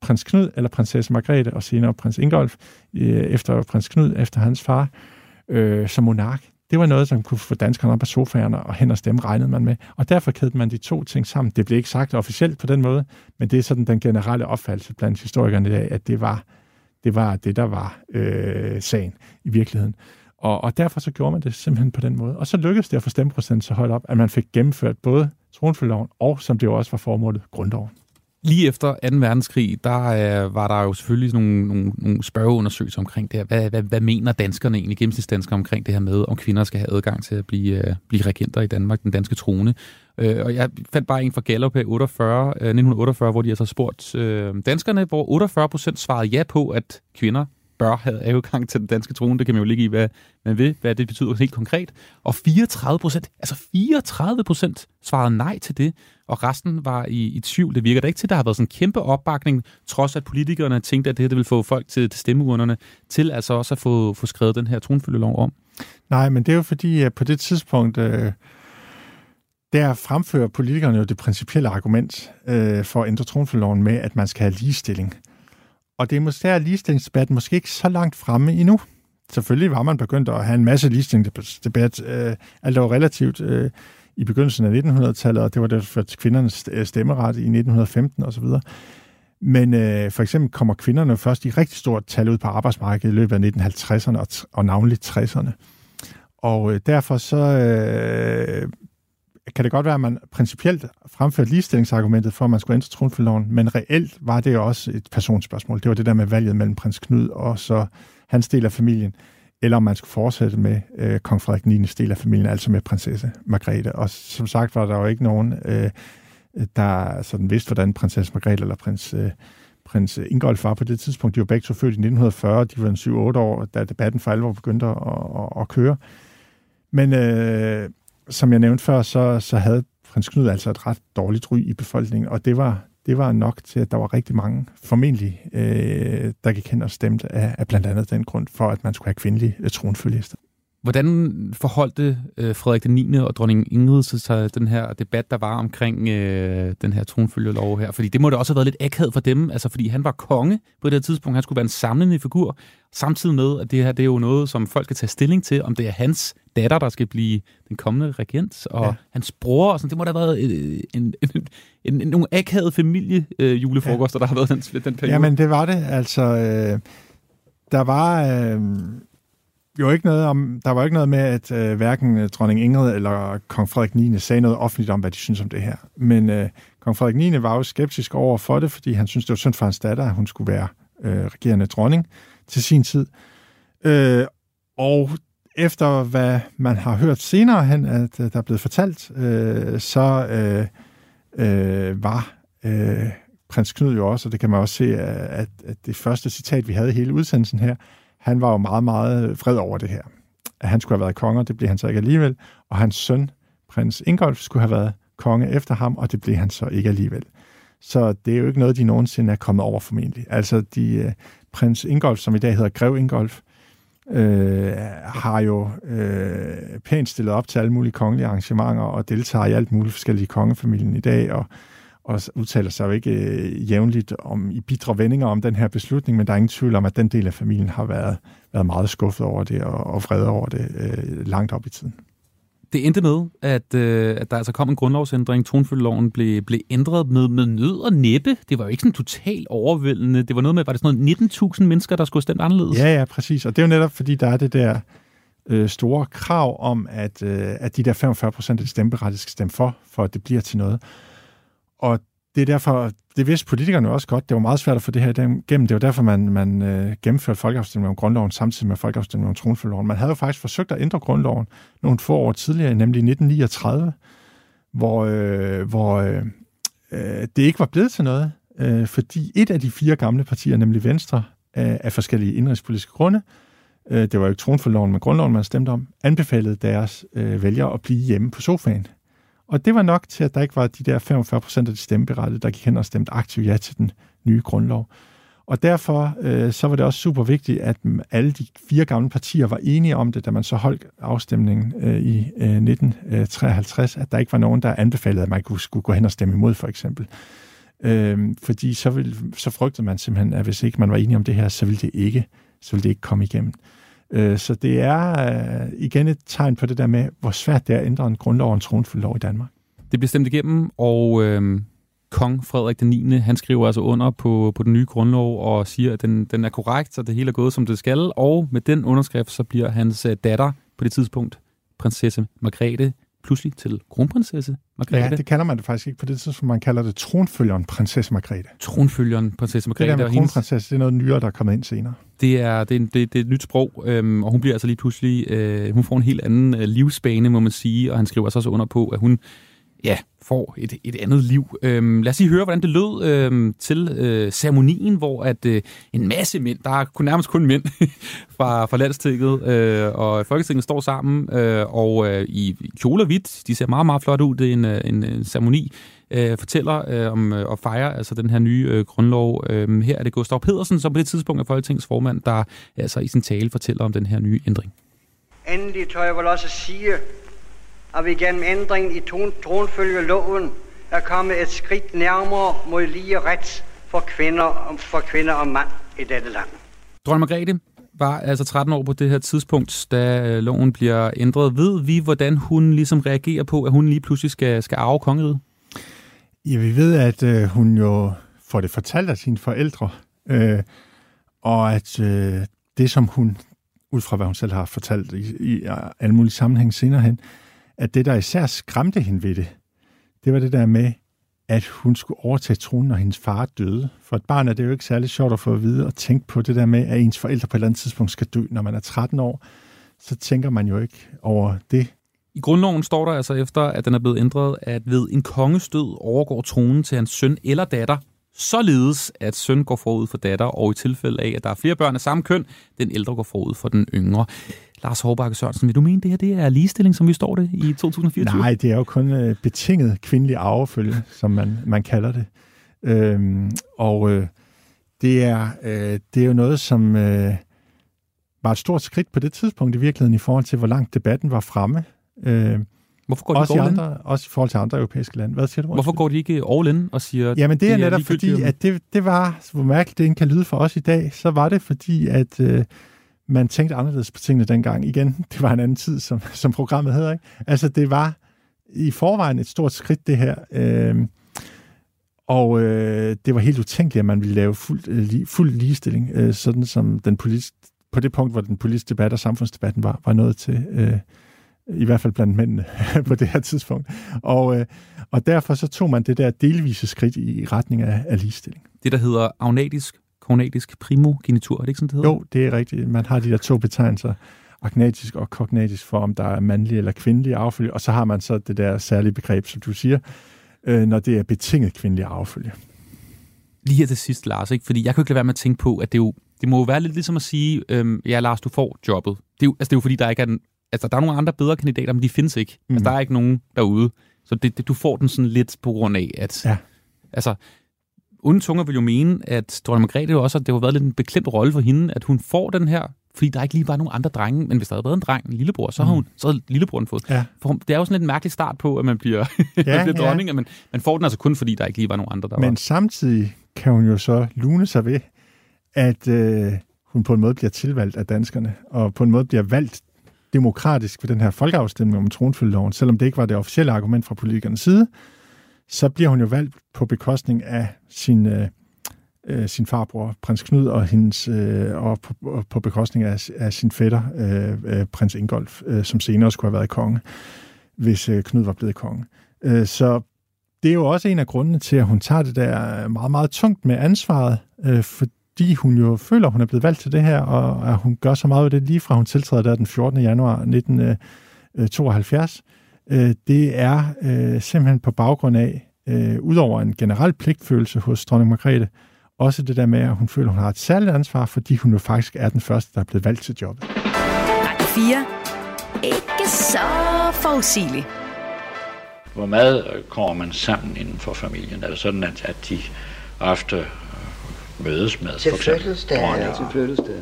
prins Knud eller prinsesse Margrethe, og senere prins Ingolf, øh, efter prins Knud, efter hans far, øh, som monark det var noget, som kunne få danskerne op af sofaerne og hen og stemme, regnede man med. Og derfor kædede man de to ting sammen. Det blev ikke sagt officielt på den måde, men det er sådan den generelle opfattelse blandt historikerne i dag, at det var det, var det der var øh, sagen i virkeligheden. Og, og derfor så gjorde man det simpelthen på den måde. Og så lykkedes det at få stemmeprocenten så højt op, at man fik gennemført både tronfølgeloven og, som det jo også var formålet, grundloven. Lige efter 2. verdenskrig, der øh, var der jo selvfølgelig nogle, nogle, nogle spørgeundersøgelser omkring det her. Hvad, hvad, hvad mener danskerne egentlig, gennemsnitsdanskere, omkring det her med, om kvinder skal have adgang til at blive, øh, blive regenter i Danmark, den danske trone? Øh, og jeg fandt bare en fra Gallup 48, øh, 1948, hvor de altså spurgt øh, danskerne, hvor 48 procent svarede ja på, at kvinder bør have adgang til den danske trone. Det kan man jo ligge i, hvad man ved, hvad det betyder helt konkret. Og 34 procent, altså 34 procent svarede nej til det, og resten var i, i tvivl. Det virker da ikke til, at der har været sådan en kæmpe opbakning, trods at politikerne tænkte, at det her det ville få folk til, til stemmeurnerne, til altså også at få, få skrevet den her tronfølgelov om. Nej, men det er jo fordi, at på det tidspunkt, øh, der fremfører politikerne jo det principielle argument øh, for at ændre tronfølgeloven med, at man skal have ligestilling. Og det er måske der ligestillingsdebatten måske ikke så langt fremme endnu. Selvfølgelig var man begyndt at have en masse ligestillingsdebat. Øh, alt var relativt øh, i begyndelsen af 1900-tallet, og det var derfor til kvindernes øh, stemmeret i 1915 osv. Men øh, for eksempel kommer kvinderne først i rigtig stort tal ud på arbejdsmarkedet i løbet af 1950'erne og, og navnligt 60'erne. Og øh, derfor så øh, kan det godt være, at man principielt fremførte ligestillingsargumentet for, at man skulle ændre tronfølgeloven, men reelt var det jo også et personspørgsmål. Det var det der med valget mellem prins Knud og så hans del af familien, eller om man skulle fortsætte med øh, kong Frederik 9. del af familien, altså med prinsesse Margrethe. Og som sagt var der jo ikke nogen, øh, der sådan vidste, hvordan prinsesse Margrethe eller prins, øh, prins Ingolf var på det tidspunkt. De var begge to født i 1940, de var 7-8 år, da debatten for alvor begyndte at, at, at køre. Men øh, som jeg nævnte før, så, så havde prins Knud altså et ret dårligt ry i befolkningen, og det var, det var nok til, at der var rigtig mange, formentlig, øh, der gik hen og stemte af, af blandt andet den grund for, at man skulle have kvindelige øh, tronfølgelister. Hvordan forholdte øh, Frederik den 9. og dronning Ingrid sig den her debat, der var omkring øh, den her tronfølgelov her? Fordi det må da også have været lidt akavet for dem, altså fordi han var konge på det tidspunkt. Han skulle være en samlende figur, samtidig med, at det her det er jo noget, som folk skal tage stilling til, om det er hans datter, der skal blive den kommende regent, og ja. hans bror, og sådan, det må da have været øh, en, en, en, en, nogle akavede familie øh, julefrokoster, ja. der har været den, den periode. Jamen, det var det. Altså, øh, der var... Øh jo ikke noget om, der var ikke noget med, at øh, hverken øh, dronning Ingrid eller kong Frederik 9. sagde noget offentligt om, hvad de synes om det her. Men øh, kong Frederik 9. var jo skeptisk over for det, fordi han synes det var synd for hans datter, at hun skulle være øh, regerende dronning til sin tid. Øh, og efter hvad man har hørt senere hen, at øh, der er blevet fortalt, øh, så øh, øh, var øh, prins Knud jo også, og det kan man også se, øh, at, at det første citat, vi havde i hele udsendelsen her, han var jo meget, meget vred over det her. At han skulle have været konge, og det blev han så ikke alligevel. Og hans søn, prins Ingolf, skulle have været konge efter ham, og det blev han så ikke alligevel. Så det er jo ikke noget, de nogensinde er kommet over formentlig. Altså, de, øh, prins Ingolf, som i dag hedder Grev Ingolf, øh, har jo øh, pænt stillet op til alle mulige kongelige arrangementer og deltager i alt muligt forskellige kongefamilien i dag, og og udtaler sig jo ikke øh, jævnligt om i bitre vendinger om den her beslutning, men der er ingen tvivl om, at den del af familien har været, været meget skuffet over det og, og vred over det øh, langt op i tiden. Det endte med, at, øh, at der altså kom en grundlovsændring. Tonfølgeloven blev, blev ændret med, med nød og næppe. Det var jo ikke sådan totalt overvældende. Det var noget med, var det sådan noget 19.000 mennesker, der skulle stemme anderledes? Ja, ja, præcis. Og det er jo netop, fordi der er det der øh, store krav om, at, øh, at de der 45 procent af de stemmeberettigede skal stemme for, for at det bliver til noget. Og det er derfor, det vidste politikerne også godt, det var meget svært at få det her gennem. Det var derfor, man, man øh, gennemførte folkeafstemningen om grundloven samtidig med folkeafstemningen om tronfølgeloven. Man havde jo faktisk forsøgt at ændre grundloven nogle få år tidligere, nemlig i 1939, hvor, øh, hvor øh, øh, det ikke var blevet til noget, øh, fordi et af de fire gamle partier, nemlig Venstre, øh, af forskellige indrigspolitiske grunde, øh, det var jo ikke tronfølgeloven, men grundloven, man stemte om, anbefalede deres øh, vælgere at blive hjemme på sofaen og det var nok til, at der ikke var de der 45 procent af de stemmeberettigede, der gik hen og stemte aktivt ja til den nye grundlov. Og derfor øh, så var det også super vigtigt, at alle de fire gamle partier var enige om det, da man så holdt afstemningen øh, i øh, 1953, øh, at der ikke var nogen, der anbefalede, at man kunne, skulle gå hen og stemme imod, for eksempel. Øh, fordi så, ville, så frygtede man simpelthen, at hvis ikke man var enige om det her, så ville det ikke, så ville det ikke komme igennem. Øh, Øh, så det er øh, igen et tegn på det der med, hvor svært det er at ændre en grundlov og en tronfølgelov i Danmark. Det bliver stemt igennem, og øh, kong Frederik den 9. han skriver altså under på, på den nye grundlov og siger, at den, den er korrekt, så det hele er gået, som det skal. Og med den underskrift, så bliver hans øh, datter på det tidspunkt, prinsesse Margrethe, pludselig til kronprinsesse Margrethe. Ja, det kalder man det faktisk ikke på det tidspunkt. Man kalder det tronfølgeren prinsesse Margrethe. Tronfølgeren prinsesse Margrethe. Det der med kronprinsesse, det er noget nyere, der er kommet ind senere. Det er, det er, det, det er et nyt sprog, øhm, og hun bliver altså lige pludselig, øh, hun får en helt anden øh, livsbane, må man sige, og han skriver altså også under på, at hun ja, får et, et andet liv. Øhm, lad os lige høre, hvordan det lød øhm, til øh, ceremonien, hvor at øh, en masse mænd, der er kun nærmest kun mænd fra, fra landstinget øh, og Folketinget står sammen, øh, og øh, i kjole og hvidt, de ser meget, meget flot ud, det er en, øh, en, en ceremoni, øh, fortæller øh, om øh, at fejre altså den her nye øh, grundlov. Øh, her er det Gustav Pedersen, som på det tidspunkt er Folketingets formand, der altså i sin tale fortæller om den her nye ændring. Endelig tør jeg vel også sige, at vi gennem ændringen i tronfølgeloven er kommet et skridt nærmere mod lige ret for kvinder, for kvinder og mand i dette land. Dronning Margrethe var altså 13 år på det her tidspunkt, da øh, loven bliver ændret. Ved vi, hvordan hun ligesom reagerer på, at hun lige pludselig skal, skal arve kongeriget? Ja, vi ved, at øh, hun jo får det fortalt af sine forældre, øh, og at øh, det, som hun, ud fra hvad hun selv har fortalt i, i alle mulige sammenhæng senere hen, at det, der især skræmte hende ved det, det var det der med, at hun skulle overtage tronen, når hendes far døde. For et barn er det jo ikke særlig sjovt at få at vide og tænke på det der med, at ens forældre på et eller andet tidspunkt skal dø. Når man er 13 år, så tænker man jo ikke over det. I grundloven står der altså efter, at den er blevet ændret, at ved en kongestød overgår tronen til hans søn eller datter, således at søn går forud for datter, og i tilfælde af, at der er flere børn af samme køn, den ældre går forud for den yngre. Lars Hårbakke Sørensen, vil du mene, det her det er ligestilling, som vi står det i 2024? Nej, det er jo kun øh, betinget kvindelig arvefølge, som man, man kalder det. Øhm, og øh, det, er, øh, det er jo noget, som øh, var et stort skridt på det tidspunkt i virkeligheden i forhold til, hvor langt debatten var fremme. Øh, Hvorfor går de også, i andre, også i forhold til andre europæiske lande. Hvad siger du? Hvorfor går de ikke all in og siger... Jamen det er netop fordi, at det, det var, hvor mærkeligt det kan lyde for os i dag, så var det fordi, at øh, man tænkte anderledes på tingene dengang. Igen, det var en anden tid, som, som programmet hedder. Ikke? Altså det var i forvejen et stort skridt, det her. Øh, og øh, det var helt utænkeligt, at man ville lave fuld, øh, fuld ligestilling, øh, sådan som den politisk, på det punkt, hvor den politiske debat og samfundsdebatten var, var nået til, øh, i hvert fald blandt mændene på det her tidspunkt. Og, øh, og derfor så tog man det der delvise skridt i retning af, af ligestilling. Det, der hedder agnatisk, kognatisk primogenitur, er det ikke sådan, det hedder? Jo, det er rigtigt. Man har de der to betegnelser, agnatisk og kognatisk, for om der er mandlig eller kvindelig arvefølge, og så har man så det der særlige begreb, som du siger, øh, når det er betinget kvindelig arvefølge. Lige her til sidst, Lars, ikke? fordi jeg kan ikke lade være med at tænke på, at det, jo, det må jo være lidt ligesom at sige, øhm, ja Lars, du får jobbet. Det er, jo, altså, det er jo fordi, der ikke er, den, altså, der er nogle andre bedre kandidater, men de findes ikke. Mm. Altså, der er ikke nogen derude. Så det, det, du får den sådan lidt på grund af, at... Ja. Altså, Onde tunger vil jo mene, at dronning Margrethe jo også, at det har været lidt en beklemt rolle for hende, at hun får den her, fordi der ikke lige var nogen andre drenge, men hvis der havde været en dreng, en lillebror, så har hun, så havde lillebroren fået. Ja. For hun- det er jo sådan lidt en mærkelig start på, at man bliver, ja, man bliver ja. dronning, at man, man får den altså kun, fordi der ikke lige var nogen andre, der Men var. samtidig kan hun jo så lune sig ved, at øh, hun på en måde bliver tilvalgt af danskerne, og på en måde bliver valgt demokratisk ved den her folkeafstemning om tronfølgeloven, selvom det ikke var det officielle argument fra politikernes side, så bliver hun jo valgt på bekostning af sin, øh, øh, sin farbror, prins Knud, og, hendes, øh, og på, og på bekostning af, af sin fætter, øh, øh, prins Ingolf, øh, som senere skulle have været konge, hvis øh, Knud var blevet konge. Øh, så det er jo også en af grundene til, at hun tager det der meget, meget tungt med ansvaret, øh, fordi hun jo føler, at hun er blevet valgt til det her, og at hun gør så meget af det lige fra hun tiltræder der den 14. januar 1972. Øh, det er øh, simpelthen på baggrund af, øh, udover en generel pligtfølelse hos dronning Margrethe, også det der med, at hun føler, at hun har et særligt ansvar, fordi hun jo faktisk er den første, der er blevet valgt til jobbet. Radio 4. Ikke så forudsigeligt. Hvor meget øh, kommer man sammen inden for familien? Er det sådan, at, at de ofte øh, mødes med Til for eksempel fødselsdag, ja. til fødselsdag.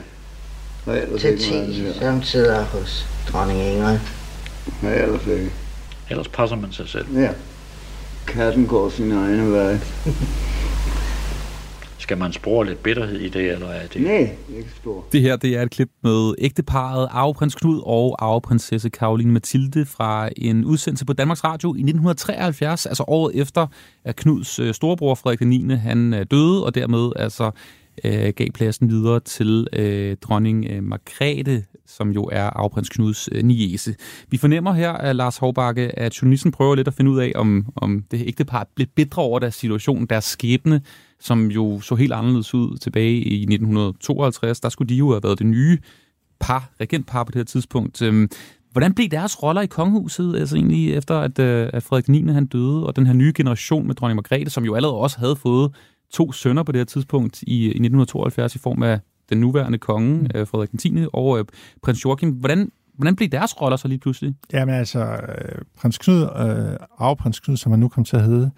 Til ikke meget 10, mere. som sidder hos dronning Ingrid. Ja, ellers ikke. Ellers passer man sig selv. Ja. Katten går sin egen vej. Skal man spore lidt bitterhed i det, eller er det... Nej, ikke stor. Det her det er et klip med ægteparet arveprins Knud og arveprinsesse Karoline Mathilde fra en udsendelse på Danmarks Radio i 1973, altså året efter, at Knuds øh, storebror Frederik 9. han øh, døde, og dermed altså øh, gav pladsen videre til øh, dronning øh, Margrethe, som jo er afprins Knuds øh, niece. Vi fornemmer her, at Lars Hovbakke, at journalisten prøver lidt at finde ud af, om, om det ægtepar blev bedre over deres situation, deres skæbne, som jo så helt anderledes ud tilbage i 1952. Der skulle de jo have været det nye par, regentpar på det her tidspunkt. Øhm, hvordan blev deres roller i kongehuset, altså egentlig efter, at, øh, at Frederik 9. han døde, og den her nye generation med dronning Margrethe, som jo allerede også havde fået to sønner på det her tidspunkt i, i 1972 i form af den nuværende konge, mm. øh, Frederik 10. og øh, prins Joachim. Hvordan, hvordan blev deres roller så lige pludselig? Jamen altså, øh, prins Knud, øh, arveprins Knud, som han nu kom til at hedde,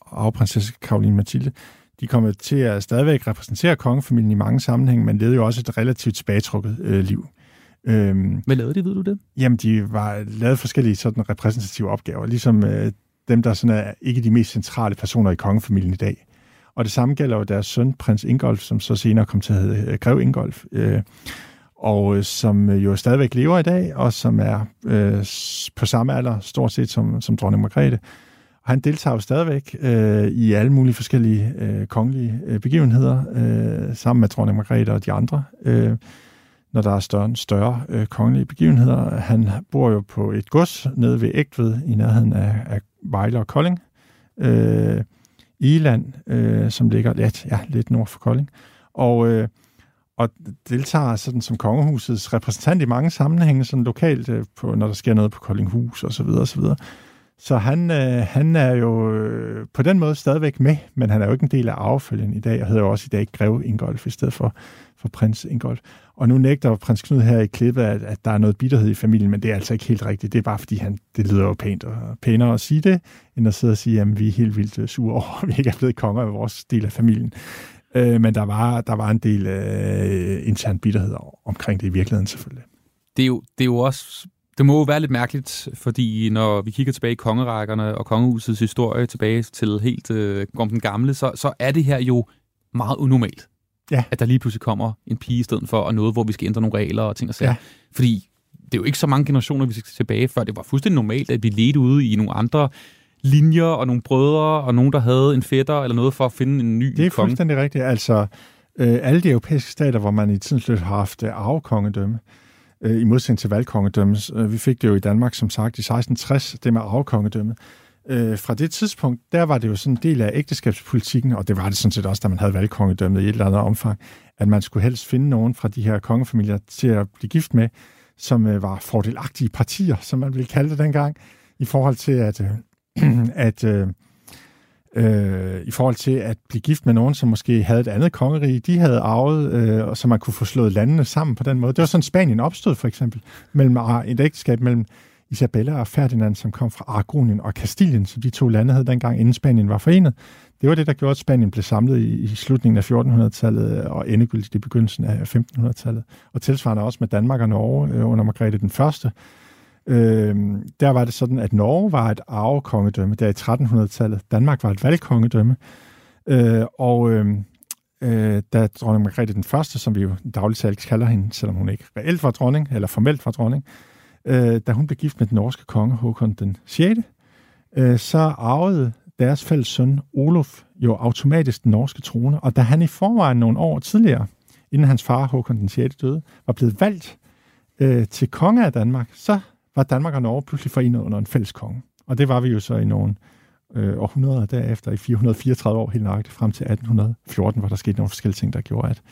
og arveprinsesse Karoline Mathilde, de kommer til at stadigvæk repræsentere kongefamilien i mange sammenhænge, men levede jo også et relativt tilbagetrukket øh, liv. Øhm, Hvad lavede de, ved du det? Jamen, de var lavet forskellige sådan repræsentative opgaver, ligesom øh, dem, der sådan er ikke de mest centrale personer i kongefamilien i dag. Og det samme gælder jo deres søn, prins Ingolf, som så senere kom til at hedde øh, Grev Ingolf, øh, og øh, som øh, jo stadigvæk lever i dag, og som er øh, på samme alder, stort set som, som dronning Margrethe. Og han deltager jo stadigvæk øh, i alle mulige forskellige øh, kongelige øh, begivenheder, øh, sammen med dronning Margrethe og de andre. Øh, når der er større, større øh, kongelige begivenheder. Han bor jo på et gods nede ved Ægtved i nærheden af, af Vejle og Kolding. Øh, Iland, øh, som ligger lidt, ja, lidt nord for Kolding. Og, øh, og deltager sådan som kongehusets repræsentant i mange sammenhænge, sådan lokalt, øh, på, når der sker noget på Koldinghus og så videre og så han, øh, han er jo øh, på den måde stadigvæk med, men han er jo ikke en del af arvefølgen i dag, og hedder jo også i dag Grev Ingolf i stedet for, for prins Ingolf. Og nu nægter prins Knud her i klippet, at, at der er noget bitterhed i familien, men det er altså ikke helt rigtigt. Det er bare fordi, han, det lyder jo pænt og pænere at sige det, end at sidde og sige, at vi er helt vildt øh, sure over, at vi ikke er blevet konger af vores del af familien. Øh, men der var, der var en del øh, intern bitterhed omkring det i virkeligheden selvfølgelig. Det er jo, det er jo også det må jo være lidt mærkeligt, fordi når vi kigger tilbage i kongerækkerne og kongehusets historie tilbage til helt øh, om den gamle, så, så er det her jo meget unormalt. Ja. At der lige pludselig kommer en pige i stedet for, og noget, hvor vi skal ændre nogle regler og ting og sager. Ja. Fordi det er jo ikke så mange generationer, vi skal tilbage, før det var fuldstændig normalt, at vi ledte ude i nogle andre linjer og nogle brødre og nogen, der havde en fætter eller noget for at finde en ny Det er konge. fuldstændig rigtigt. Altså, øh, alle de europæiske stater, hvor man i tidens løb har haft øh, arvekongedømme, øh, Øh, i modsætning til valgkongedømmet. Øh, vi fik det jo i Danmark, som sagt, i 1660, det med arvekongedømmet. Øh, fra det tidspunkt, der var det jo sådan en del af ægteskabspolitikken, og det var det sådan set også, da man havde valgkongedømmet i et eller andet omfang, at man skulle helst finde nogen fra de her kongefamilier til at blive gift med, som øh, var fordelagtige partier, som man ville kalde det dengang, i forhold til at, øh, at øh, øh, i forhold til at blive gift med nogen, som måske havde et andet kongerige, de havde arvet, øh, og så man kunne få slået landene sammen på den måde. Det var sådan, Spanien opstod for eksempel, mellem et ægteskab mellem Isabella og Ferdinand, som kom fra Aragonien og Kastilien, som de to lande havde dengang, inden Spanien var forenet. Det var det, der gjorde, at Spanien blev samlet i, i slutningen af 1400-tallet øh, og endegyldigt i begyndelsen af 1500-tallet. Og tilsvarende også med Danmark og Norge øh, under Margrethe den Første. Øh, der var det sådan, at Norge var et arvekongedømme der i 1300-tallet. Danmark var et valgkongedømme. Øh, og øh, øh, da dronning Margrethe den Første, som vi jo dagligt talt kalder hende, selvom hun ikke reelt var dronning, eller formelt var dronning, øh, da hun blev gift med den norske konge Håkon den 6., øh, så arvede deres fælles søn Olof jo automatisk den norske trone, og da han i forvejen nogle år tidligere, inden hans far Håkon den 6. døde, var blevet valgt øh, til konge af Danmark, så var Danmark og Norge pludselig forenet under en fælles konge. Og det var vi jo så i nogle øh, århundreder derefter, i 434 år helt nøjagtigt, frem til 1814, hvor der skete nogle forskellige ting, der gjorde, at,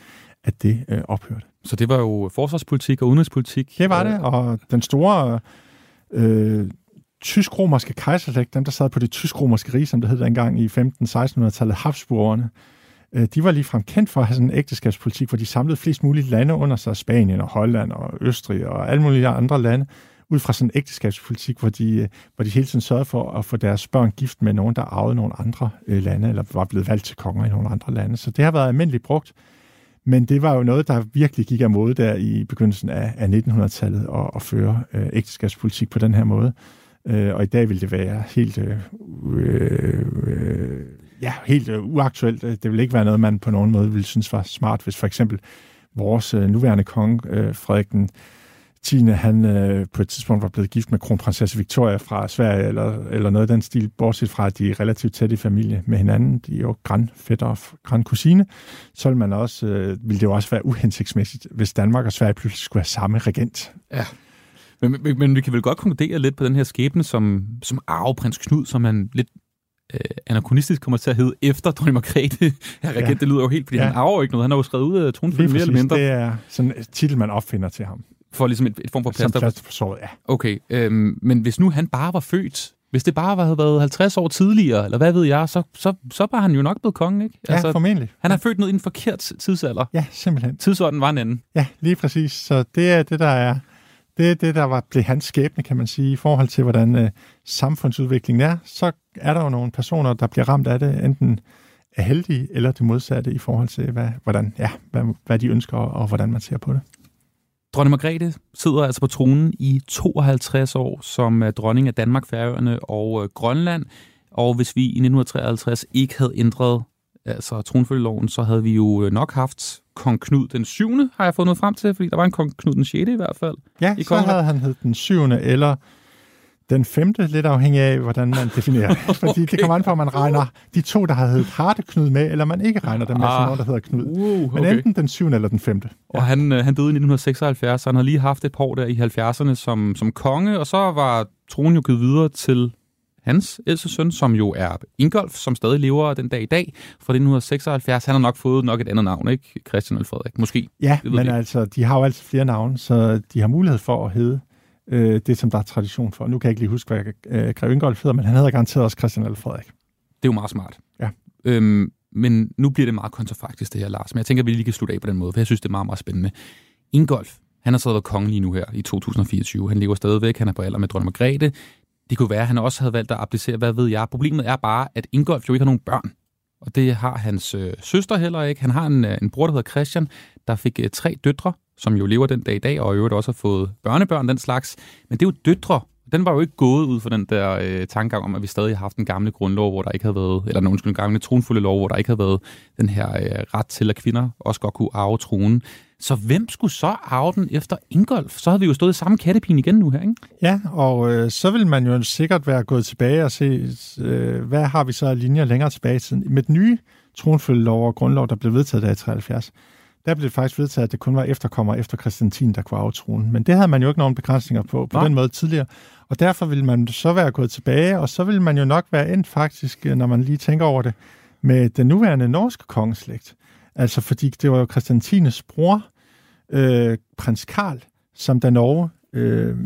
at det øh, ophørte. Så det var jo forsvarspolitik og udenrigspolitik? Det var det, og den store øh, tysk-romerske kejserslægt, dem der sad på det tysk-romerske rige, som det hed dengang i 15-1600-tallet, Habsburgerne, øh, de var ligefrem kendt for at have sådan en ægteskabspolitik, hvor de samlede flest mulige lande under sig, Spanien og Holland og Østrig og alle mulige andre lande, ud fra sådan en ægteskabspolitik, hvor de, øh, hvor de hele tiden sørgede for at få deres børn gift med nogen, der arvede nogle andre øh, lande, eller var blevet valgt til konger i nogle andre lande. Så det har været almindeligt brugt. Men det var jo noget, der virkelig gik af mode der i begyndelsen af, af 1900-tallet at, at føre øh, ægteskabspolitik på den her måde. Øh, og i dag vil det være helt, øh, øh, ja, helt øh, uaktuelt. Det vil ikke være noget, man på nogen måde ville synes var smart, hvis for eksempel vores øh, nuværende konge, øh, Frederik den Tine, han øh, på et tidspunkt var blevet gift med kronprinsesse Victoria fra Sverige, eller, eller noget af den stil, bortset fra, at de er relativt tæt i familie med hinanden. De er jo grandfætter og grandkusine. Så vil man også, øh, ville det jo også være uhensigtsmæssigt, hvis Danmark og Sverige pludselig skulle have samme regent. Ja. Men, men, men vi kan vel godt konkludere lidt på den her skæbne, som, som arveprins Knud, som han lidt øh, anachronistisk kommer til at hedde efter dronning Margrethe. Ja, regent, ja. det lyder jo helt, fordi ja. han arver ikke noget. Han har jo skrevet ud af tronfølgen mere eller mindre. det er sådan en titel, man opfinder til ham. For ligesom et, et form for plaster. Som plaster for såret, ja. Okay, øhm, men hvis nu han bare var født, hvis det bare havde været 50 år tidligere, eller hvad ved jeg, så, så, så var han jo nok blevet konge, ikke? Ja, altså, formentlig. Han er født ned i en forkert tidsalder. Ja, simpelthen. Tidsordenen var en anden. Ja, lige præcis. Så det er det, der er det er det, der var, blev hans skæbne, kan man sige, i forhold til, hvordan øh, samfundsudviklingen er. Så er der jo nogle personer, der bliver ramt af det, enten er heldige eller det modsatte i forhold til, hvad, hvordan, ja, hvad, hvad de ønsker og hvordan man ser på det. Dronning Margrethe sidder altså på tronen i 52 år som øh, dronning af Danmark, Færøerne og øh, Grønland. Og hvis vi i 1953 ikke havde ændret altså tronfølgeloven, så havde vi jo øh, nok haft kong Knud den 7. har jeg fået noget frem til, fordi der var en kong Knud den 6. i hvert fald. Ja, i så havde han hed den 7. eller den femte, lidt afhængig af, hvordan man definerer det. Fordi okay. det kommer an på, om man regner de to, der har heddet Hardeknud med, eller man ikke regner dem med, ah. nogen, der hedder Knud. Uh, okay. Men enten den syvende eller den femte. Ja. Og han, øh, han døde i 1976, så han har lige haft et par år der i 70'erne som, som konge, og så var tronen jo givet videre til hans ældste søn, som jo er Ingolf, som stadig lever den dag i dag, fra 1976. Han har nok fået nok et andet navn, ikke? Christian eller Frederik, måske. Ja, men altså, de har jo altid flere navne, så de har mulighed for at hedde øh, det, som der er tradition for. Nu kan jeg ikke lige huske, hvad øh, Grev Ingolf hedder, men han hedder garanteret også Christian eller Frederik. Det er jo meget smart. Ja. Øhm, men nu bliver det meget kontrafaktisk, det her, Lars. Men jeg tænker, at vi lige kan slutte af på den måde, for jeg synes, det er meget, meget spændende. Ingolf, han har så været konge lige nu her i 2024. Han lever stadigvæk, han er på alder med dronning Margrethe. Det kunne være, at han også havde valgt at applicere, hvad ved jeg. Problemet er bare, at Ingolf jo ikke har nogen børn. Og det har hans øh, søster heller ikke. Han har en, øh, en bror, der hedder Christian, der fik øh, tre døtre, som jo lever den dag i dag, og i øvrigt også har fået børnebørn, den slags. Men det er jo døtre. Den var jo ikke gået ud for den der øh, tankegang om, at vi stadig har haft en gamle grundlov, hvor der ikke havde været, eller nogen skulle en gamle tronfulde lov, hvor der ikke havde været den her øh, ret til, at kvinder også godt kunne arve tronen. Så hvem skulle så arve den efter Ingolf? Så havde vi jo stået i samme kattepin igen nu her, ikke? Ja, og øh, så vil man jo sikkert være gået tilbage og se, øh, hvad har vi så af linjer længere tilbage i tiden. Med den nye tronfølgelov og grundlov, der blev vedtaget der i 73, der blev det faktisk vedtaget, at det kun var efterkommer efter Christian 10, der kunne aftrone. Men det havde man jo ikke nogen begrænsninger på, på Nej. den måde tidligere. Og derfor ville man så være gået tilbage, og så ville man jo nok være endt faktisk, øh, når man lige tænker over det, med den nuværende norske kongeslægt. Altså fordi det var jo Christian 10's bror, øh, prins Karl, som da Norge øh,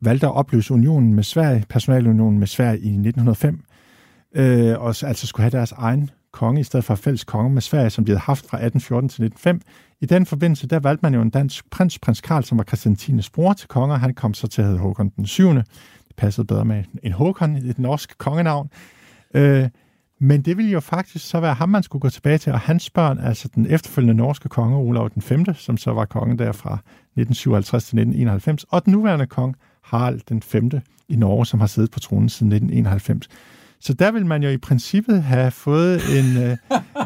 valgte at opløse unionen med Sverige, personalunionen med Sverige i 1905, øh, og så altså skulle have deres egen konge, i stedet for fælles konge med Sverige, som de havde haft fra 1814 til 1905. I den forbindelse, der valgte man jo en dansk prins, prins Karl, som var Christian 10's bror til konge, han kom så til at hedde Håkon den 7. Det passede bedre med en Håkon, et norsk kongenavn. Øh, men det ville jo faktisk så være ham, man skulle gå tilbage til, og hans børn, altså den efterfølgende norske konge, Olav den 5., som så var konge der fra 1957 til 1991, og den nuværende konge, Harald den 5. i Norge, som har siddet på tronen siden 1991. Så der vil man jo i princippet have fået en, øh,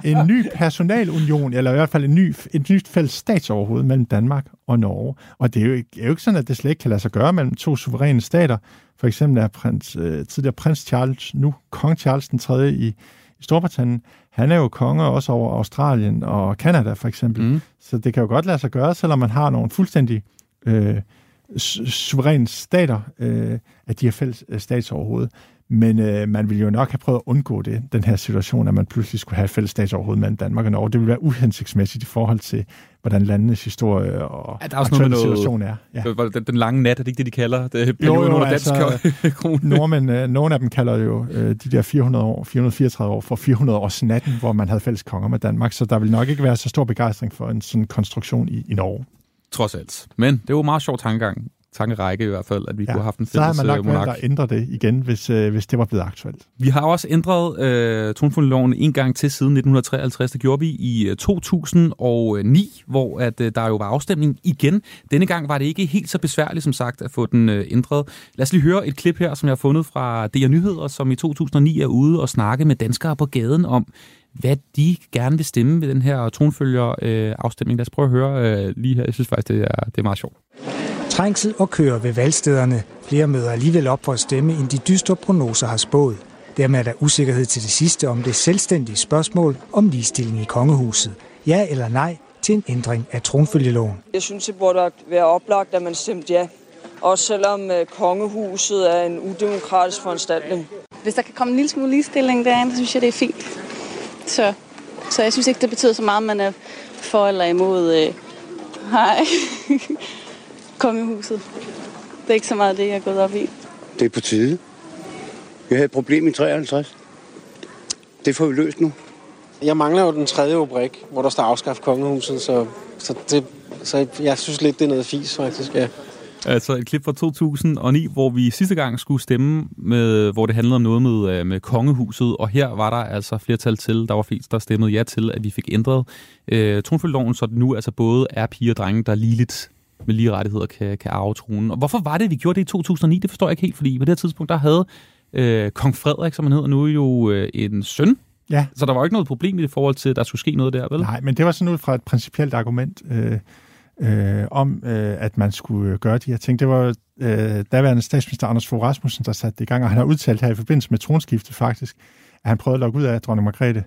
en ny personalunion, eller i hvert fald en ny, et nyt fælles statsoverhoved mellem Danmark og Norge. Og det er jo, ikke, er jo ikke sådan, at det slet ikke kan lade sig gøre mellem to suveræne stater. For eksempel er prins, øh, tidligere prins Charles, nu kong Charles den 3. i, i Storbritannien, han er jo konge også over Australien og Kanada for eksempel. Mm. Så det kan jo godt lade sig gøre, selvom man har nogle fuldstændig øh, su- suveræne stater, øh, at de har fælles øh, statsoverhoved. Men øh, man ville jo nok have prøvet at undgå det, den her situation, at man pludselig skulle have et fælles statsoverhoved mellem Danmark og Norge. Det ville være uhensigtsmæssigt i forhold til, hvordan landenes historie og Ja, der er også noget noget- situation er. Ja. Den, den lange nat, er det ikke det, de kalder det? Jo, jo, under altså, dansk? Nordmænd, øh, nogle af dem kalder jo øh, de der 400 år, 434 år for 400 års natten, hvor man havde fælles konger med Danmark, så der vil nok ikke være så stor begejstring for en sådan konstruktion i, i Norge. Trods alt. Men det var meget sjov tankegang. Tankerække i hvert fald, at vi ja. kunne have haft en så har fælles man nok øh, valgt monark. at ændre det igen, hvis, øh, hvis det var blevet aktuelt. Vi har også ændret øh, tronfølgeloven en gang til siden 1953. Det gjorde vi i øh, 2009, hvor at, øh, der jo var afstemning igen. Denne gang var det ikke helt så besværligt, som sagt, at få den øh, ændret. Lad os lige høre et klip her, som jeg har fundet fra DR Nyheder, som i 2009 er ude og snakke med danskere på gaden om, hvad de gerne vil stemme ved den her tronfølger øh, afstemning. Lad os prøve at høre øh, lige her. Jeg synes faktisk, det er, det er meget sjovt. Trængsel og køer ved valgstederne. Flere møder alligevel op for at stemme, end de dystre prognoser har spået. Dermed er der usikkerhed til det sidste om det selvstændige spørgsmål om ligestilling i kongehuset. Ja eller nej til en ændring af tronfølgeloven. Jeg synes, det burde være oplagt, at man stemte ja. Også selvom øh, kongehuset er en udemokratisk foranstaltning. Hvis der kan komme en lille smule ligestilling derinde, så synes jeg, det er fint. Så, så jeg synes ikke, det betyder så meget, om man er for eller imod øh, hej, kongehuset. Det er ikke så meget det, jeg er gået op i. Det er på tide. Vi havde et problem i 53. Det får vi løst nu. Jeg mangler jo den tredje rubrik, hvor der står afskaf kongehuset, så, så, det, så jeg synes lidt, det er noget fis, faktisk, ja. Altså et klip fra 2009, hvor vi sidste gang skulle stemme, med, hvor det handlede om noget med, øh, med kongehuset, og her var der altså flertal til, der var flest, der stemmede ja til, at vi fik ændret øh, tronfølgeloven, så det nu altså både er piger og drenge, der ligeligt med lige rettigheder kan, kan arve tronen. Og hvorfor var det, vi gjorde det i 2009? Det forstår jeg ikke helt, fordi på det her tidspunkt, der havde øh, kong Frederik, som han hedder nu, jo øh, en søn. Ja. Så der var ikke noget problem i det forhold til, at der skulle ske noget der, vel? Nej, men det var sådan ud fra et principielt argument øh, øh, om, øh, at man skulle gøre de her ting. Det var øh, daværende statsminister Anders Fogh Rasmussen, der satte det i gang, og han har udtalt her i forbindelse med tronskiftet faktisk, at han prøvede at lukke ud af dronning Margrethe,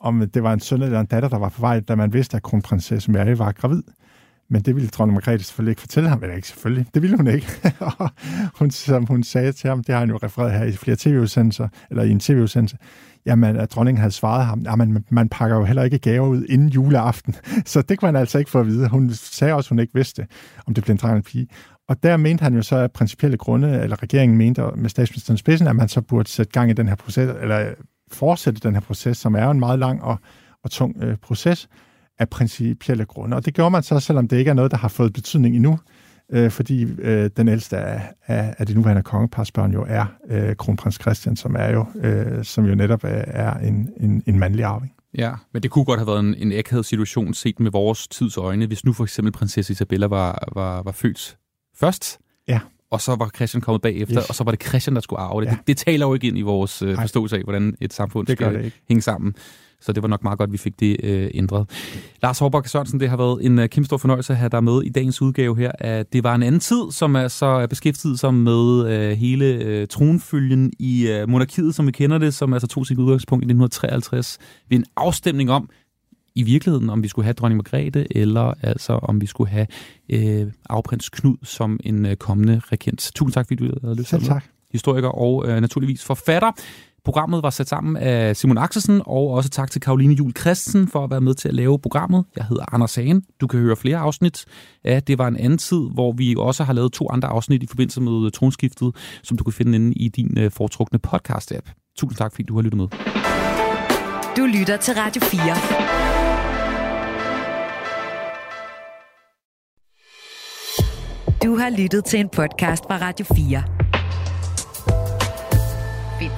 om det var en søn eller en datter, der var på vej, da man vidste, at kronprinsesse Mary var gravid. Men det ville dronning Margrethe selvfølgelig ikke fortælle ham, eller ikke selvfølgelig, det ville hun ikke. Og hun, som hun sagde til ham, det har han jo refereret her i flere tv-udsendelser, eller i en tv-udsendelse, jamen, at dronningen havde svaret ham, jamen, man pakker jo heller ikke gaver ud inden juleaften. Så det kunne han altså ikke få at vide. Hun sagde også, at hun ikke vidste, om det blev en dreng eller pige. Og der mente han jo så af principielle grunde, eller regeringen mente med statsministerens spidsen, at man så burde sætte gang i den her proces, eller fortsætte den her proces, som er jo en meget lang og, og tung øh, proces af principielle grunde. Og det gjorde man så, selvom det ikke er noget, der har fået betydning endnu, øh, fordi øh, den ældste af, af, af de nuværende kongeparsbørn jo er øh, kronprins Christian, som er jo, øh, som jo netop er, er en, en, en mandlig arving. Ja, men det kunne godt have været en, en akavet situation set med vores tids øjne, hvis nu for eksempel prinsesse Isabella var, var, var født først. Ja. og så var Christian kommet bagefter, Yes. og så var det Christian, der skulle arve det. Ja. Det, det taler jo ikke ind i vores øh, forståelse af, hvordan et samfund Det skal det ikke. hænge sammen. Så det var nok meget godt, at vi fik det øh, ændret. Lars Hårbakke Sørensen, det har været en øh, kæmpe stor fornøjelse at have dig med i dagens udgave her. Af det var en anden tid, som er så er beskæftiget sig med øh, hele øh, tronfølgen i øh, monarkiet, som vi kender det, som altså tog sit udgangspunkt i 1953 ved en afstemning om, i virkeligheden, om vi skulle have dronning Margrethe, eller altså om vi skulle have øh, afprins Knud som en øh, kommende regent. Tusind tak, fordi du havde lyst til at. Historiker og øh, naturligvis forfatter. Programmet var sat sammen af Simon Axelsen, og også tak til Karoline Jul Christensen for at være med til at lave programmet. Jeg hedder Anders Hagen. Du kan høre flere afsnit af Det var en anden tid, hvor vi også har lavet to andre afsnit i forbindelse med øh, tronskiftet, som du kan finde inde i din øh, foretrukne podcast-app. Tusind tak, fordi du har lyttet med. Du lytter til Radio 4. Du har lyttet til en podcast fra Radio 4.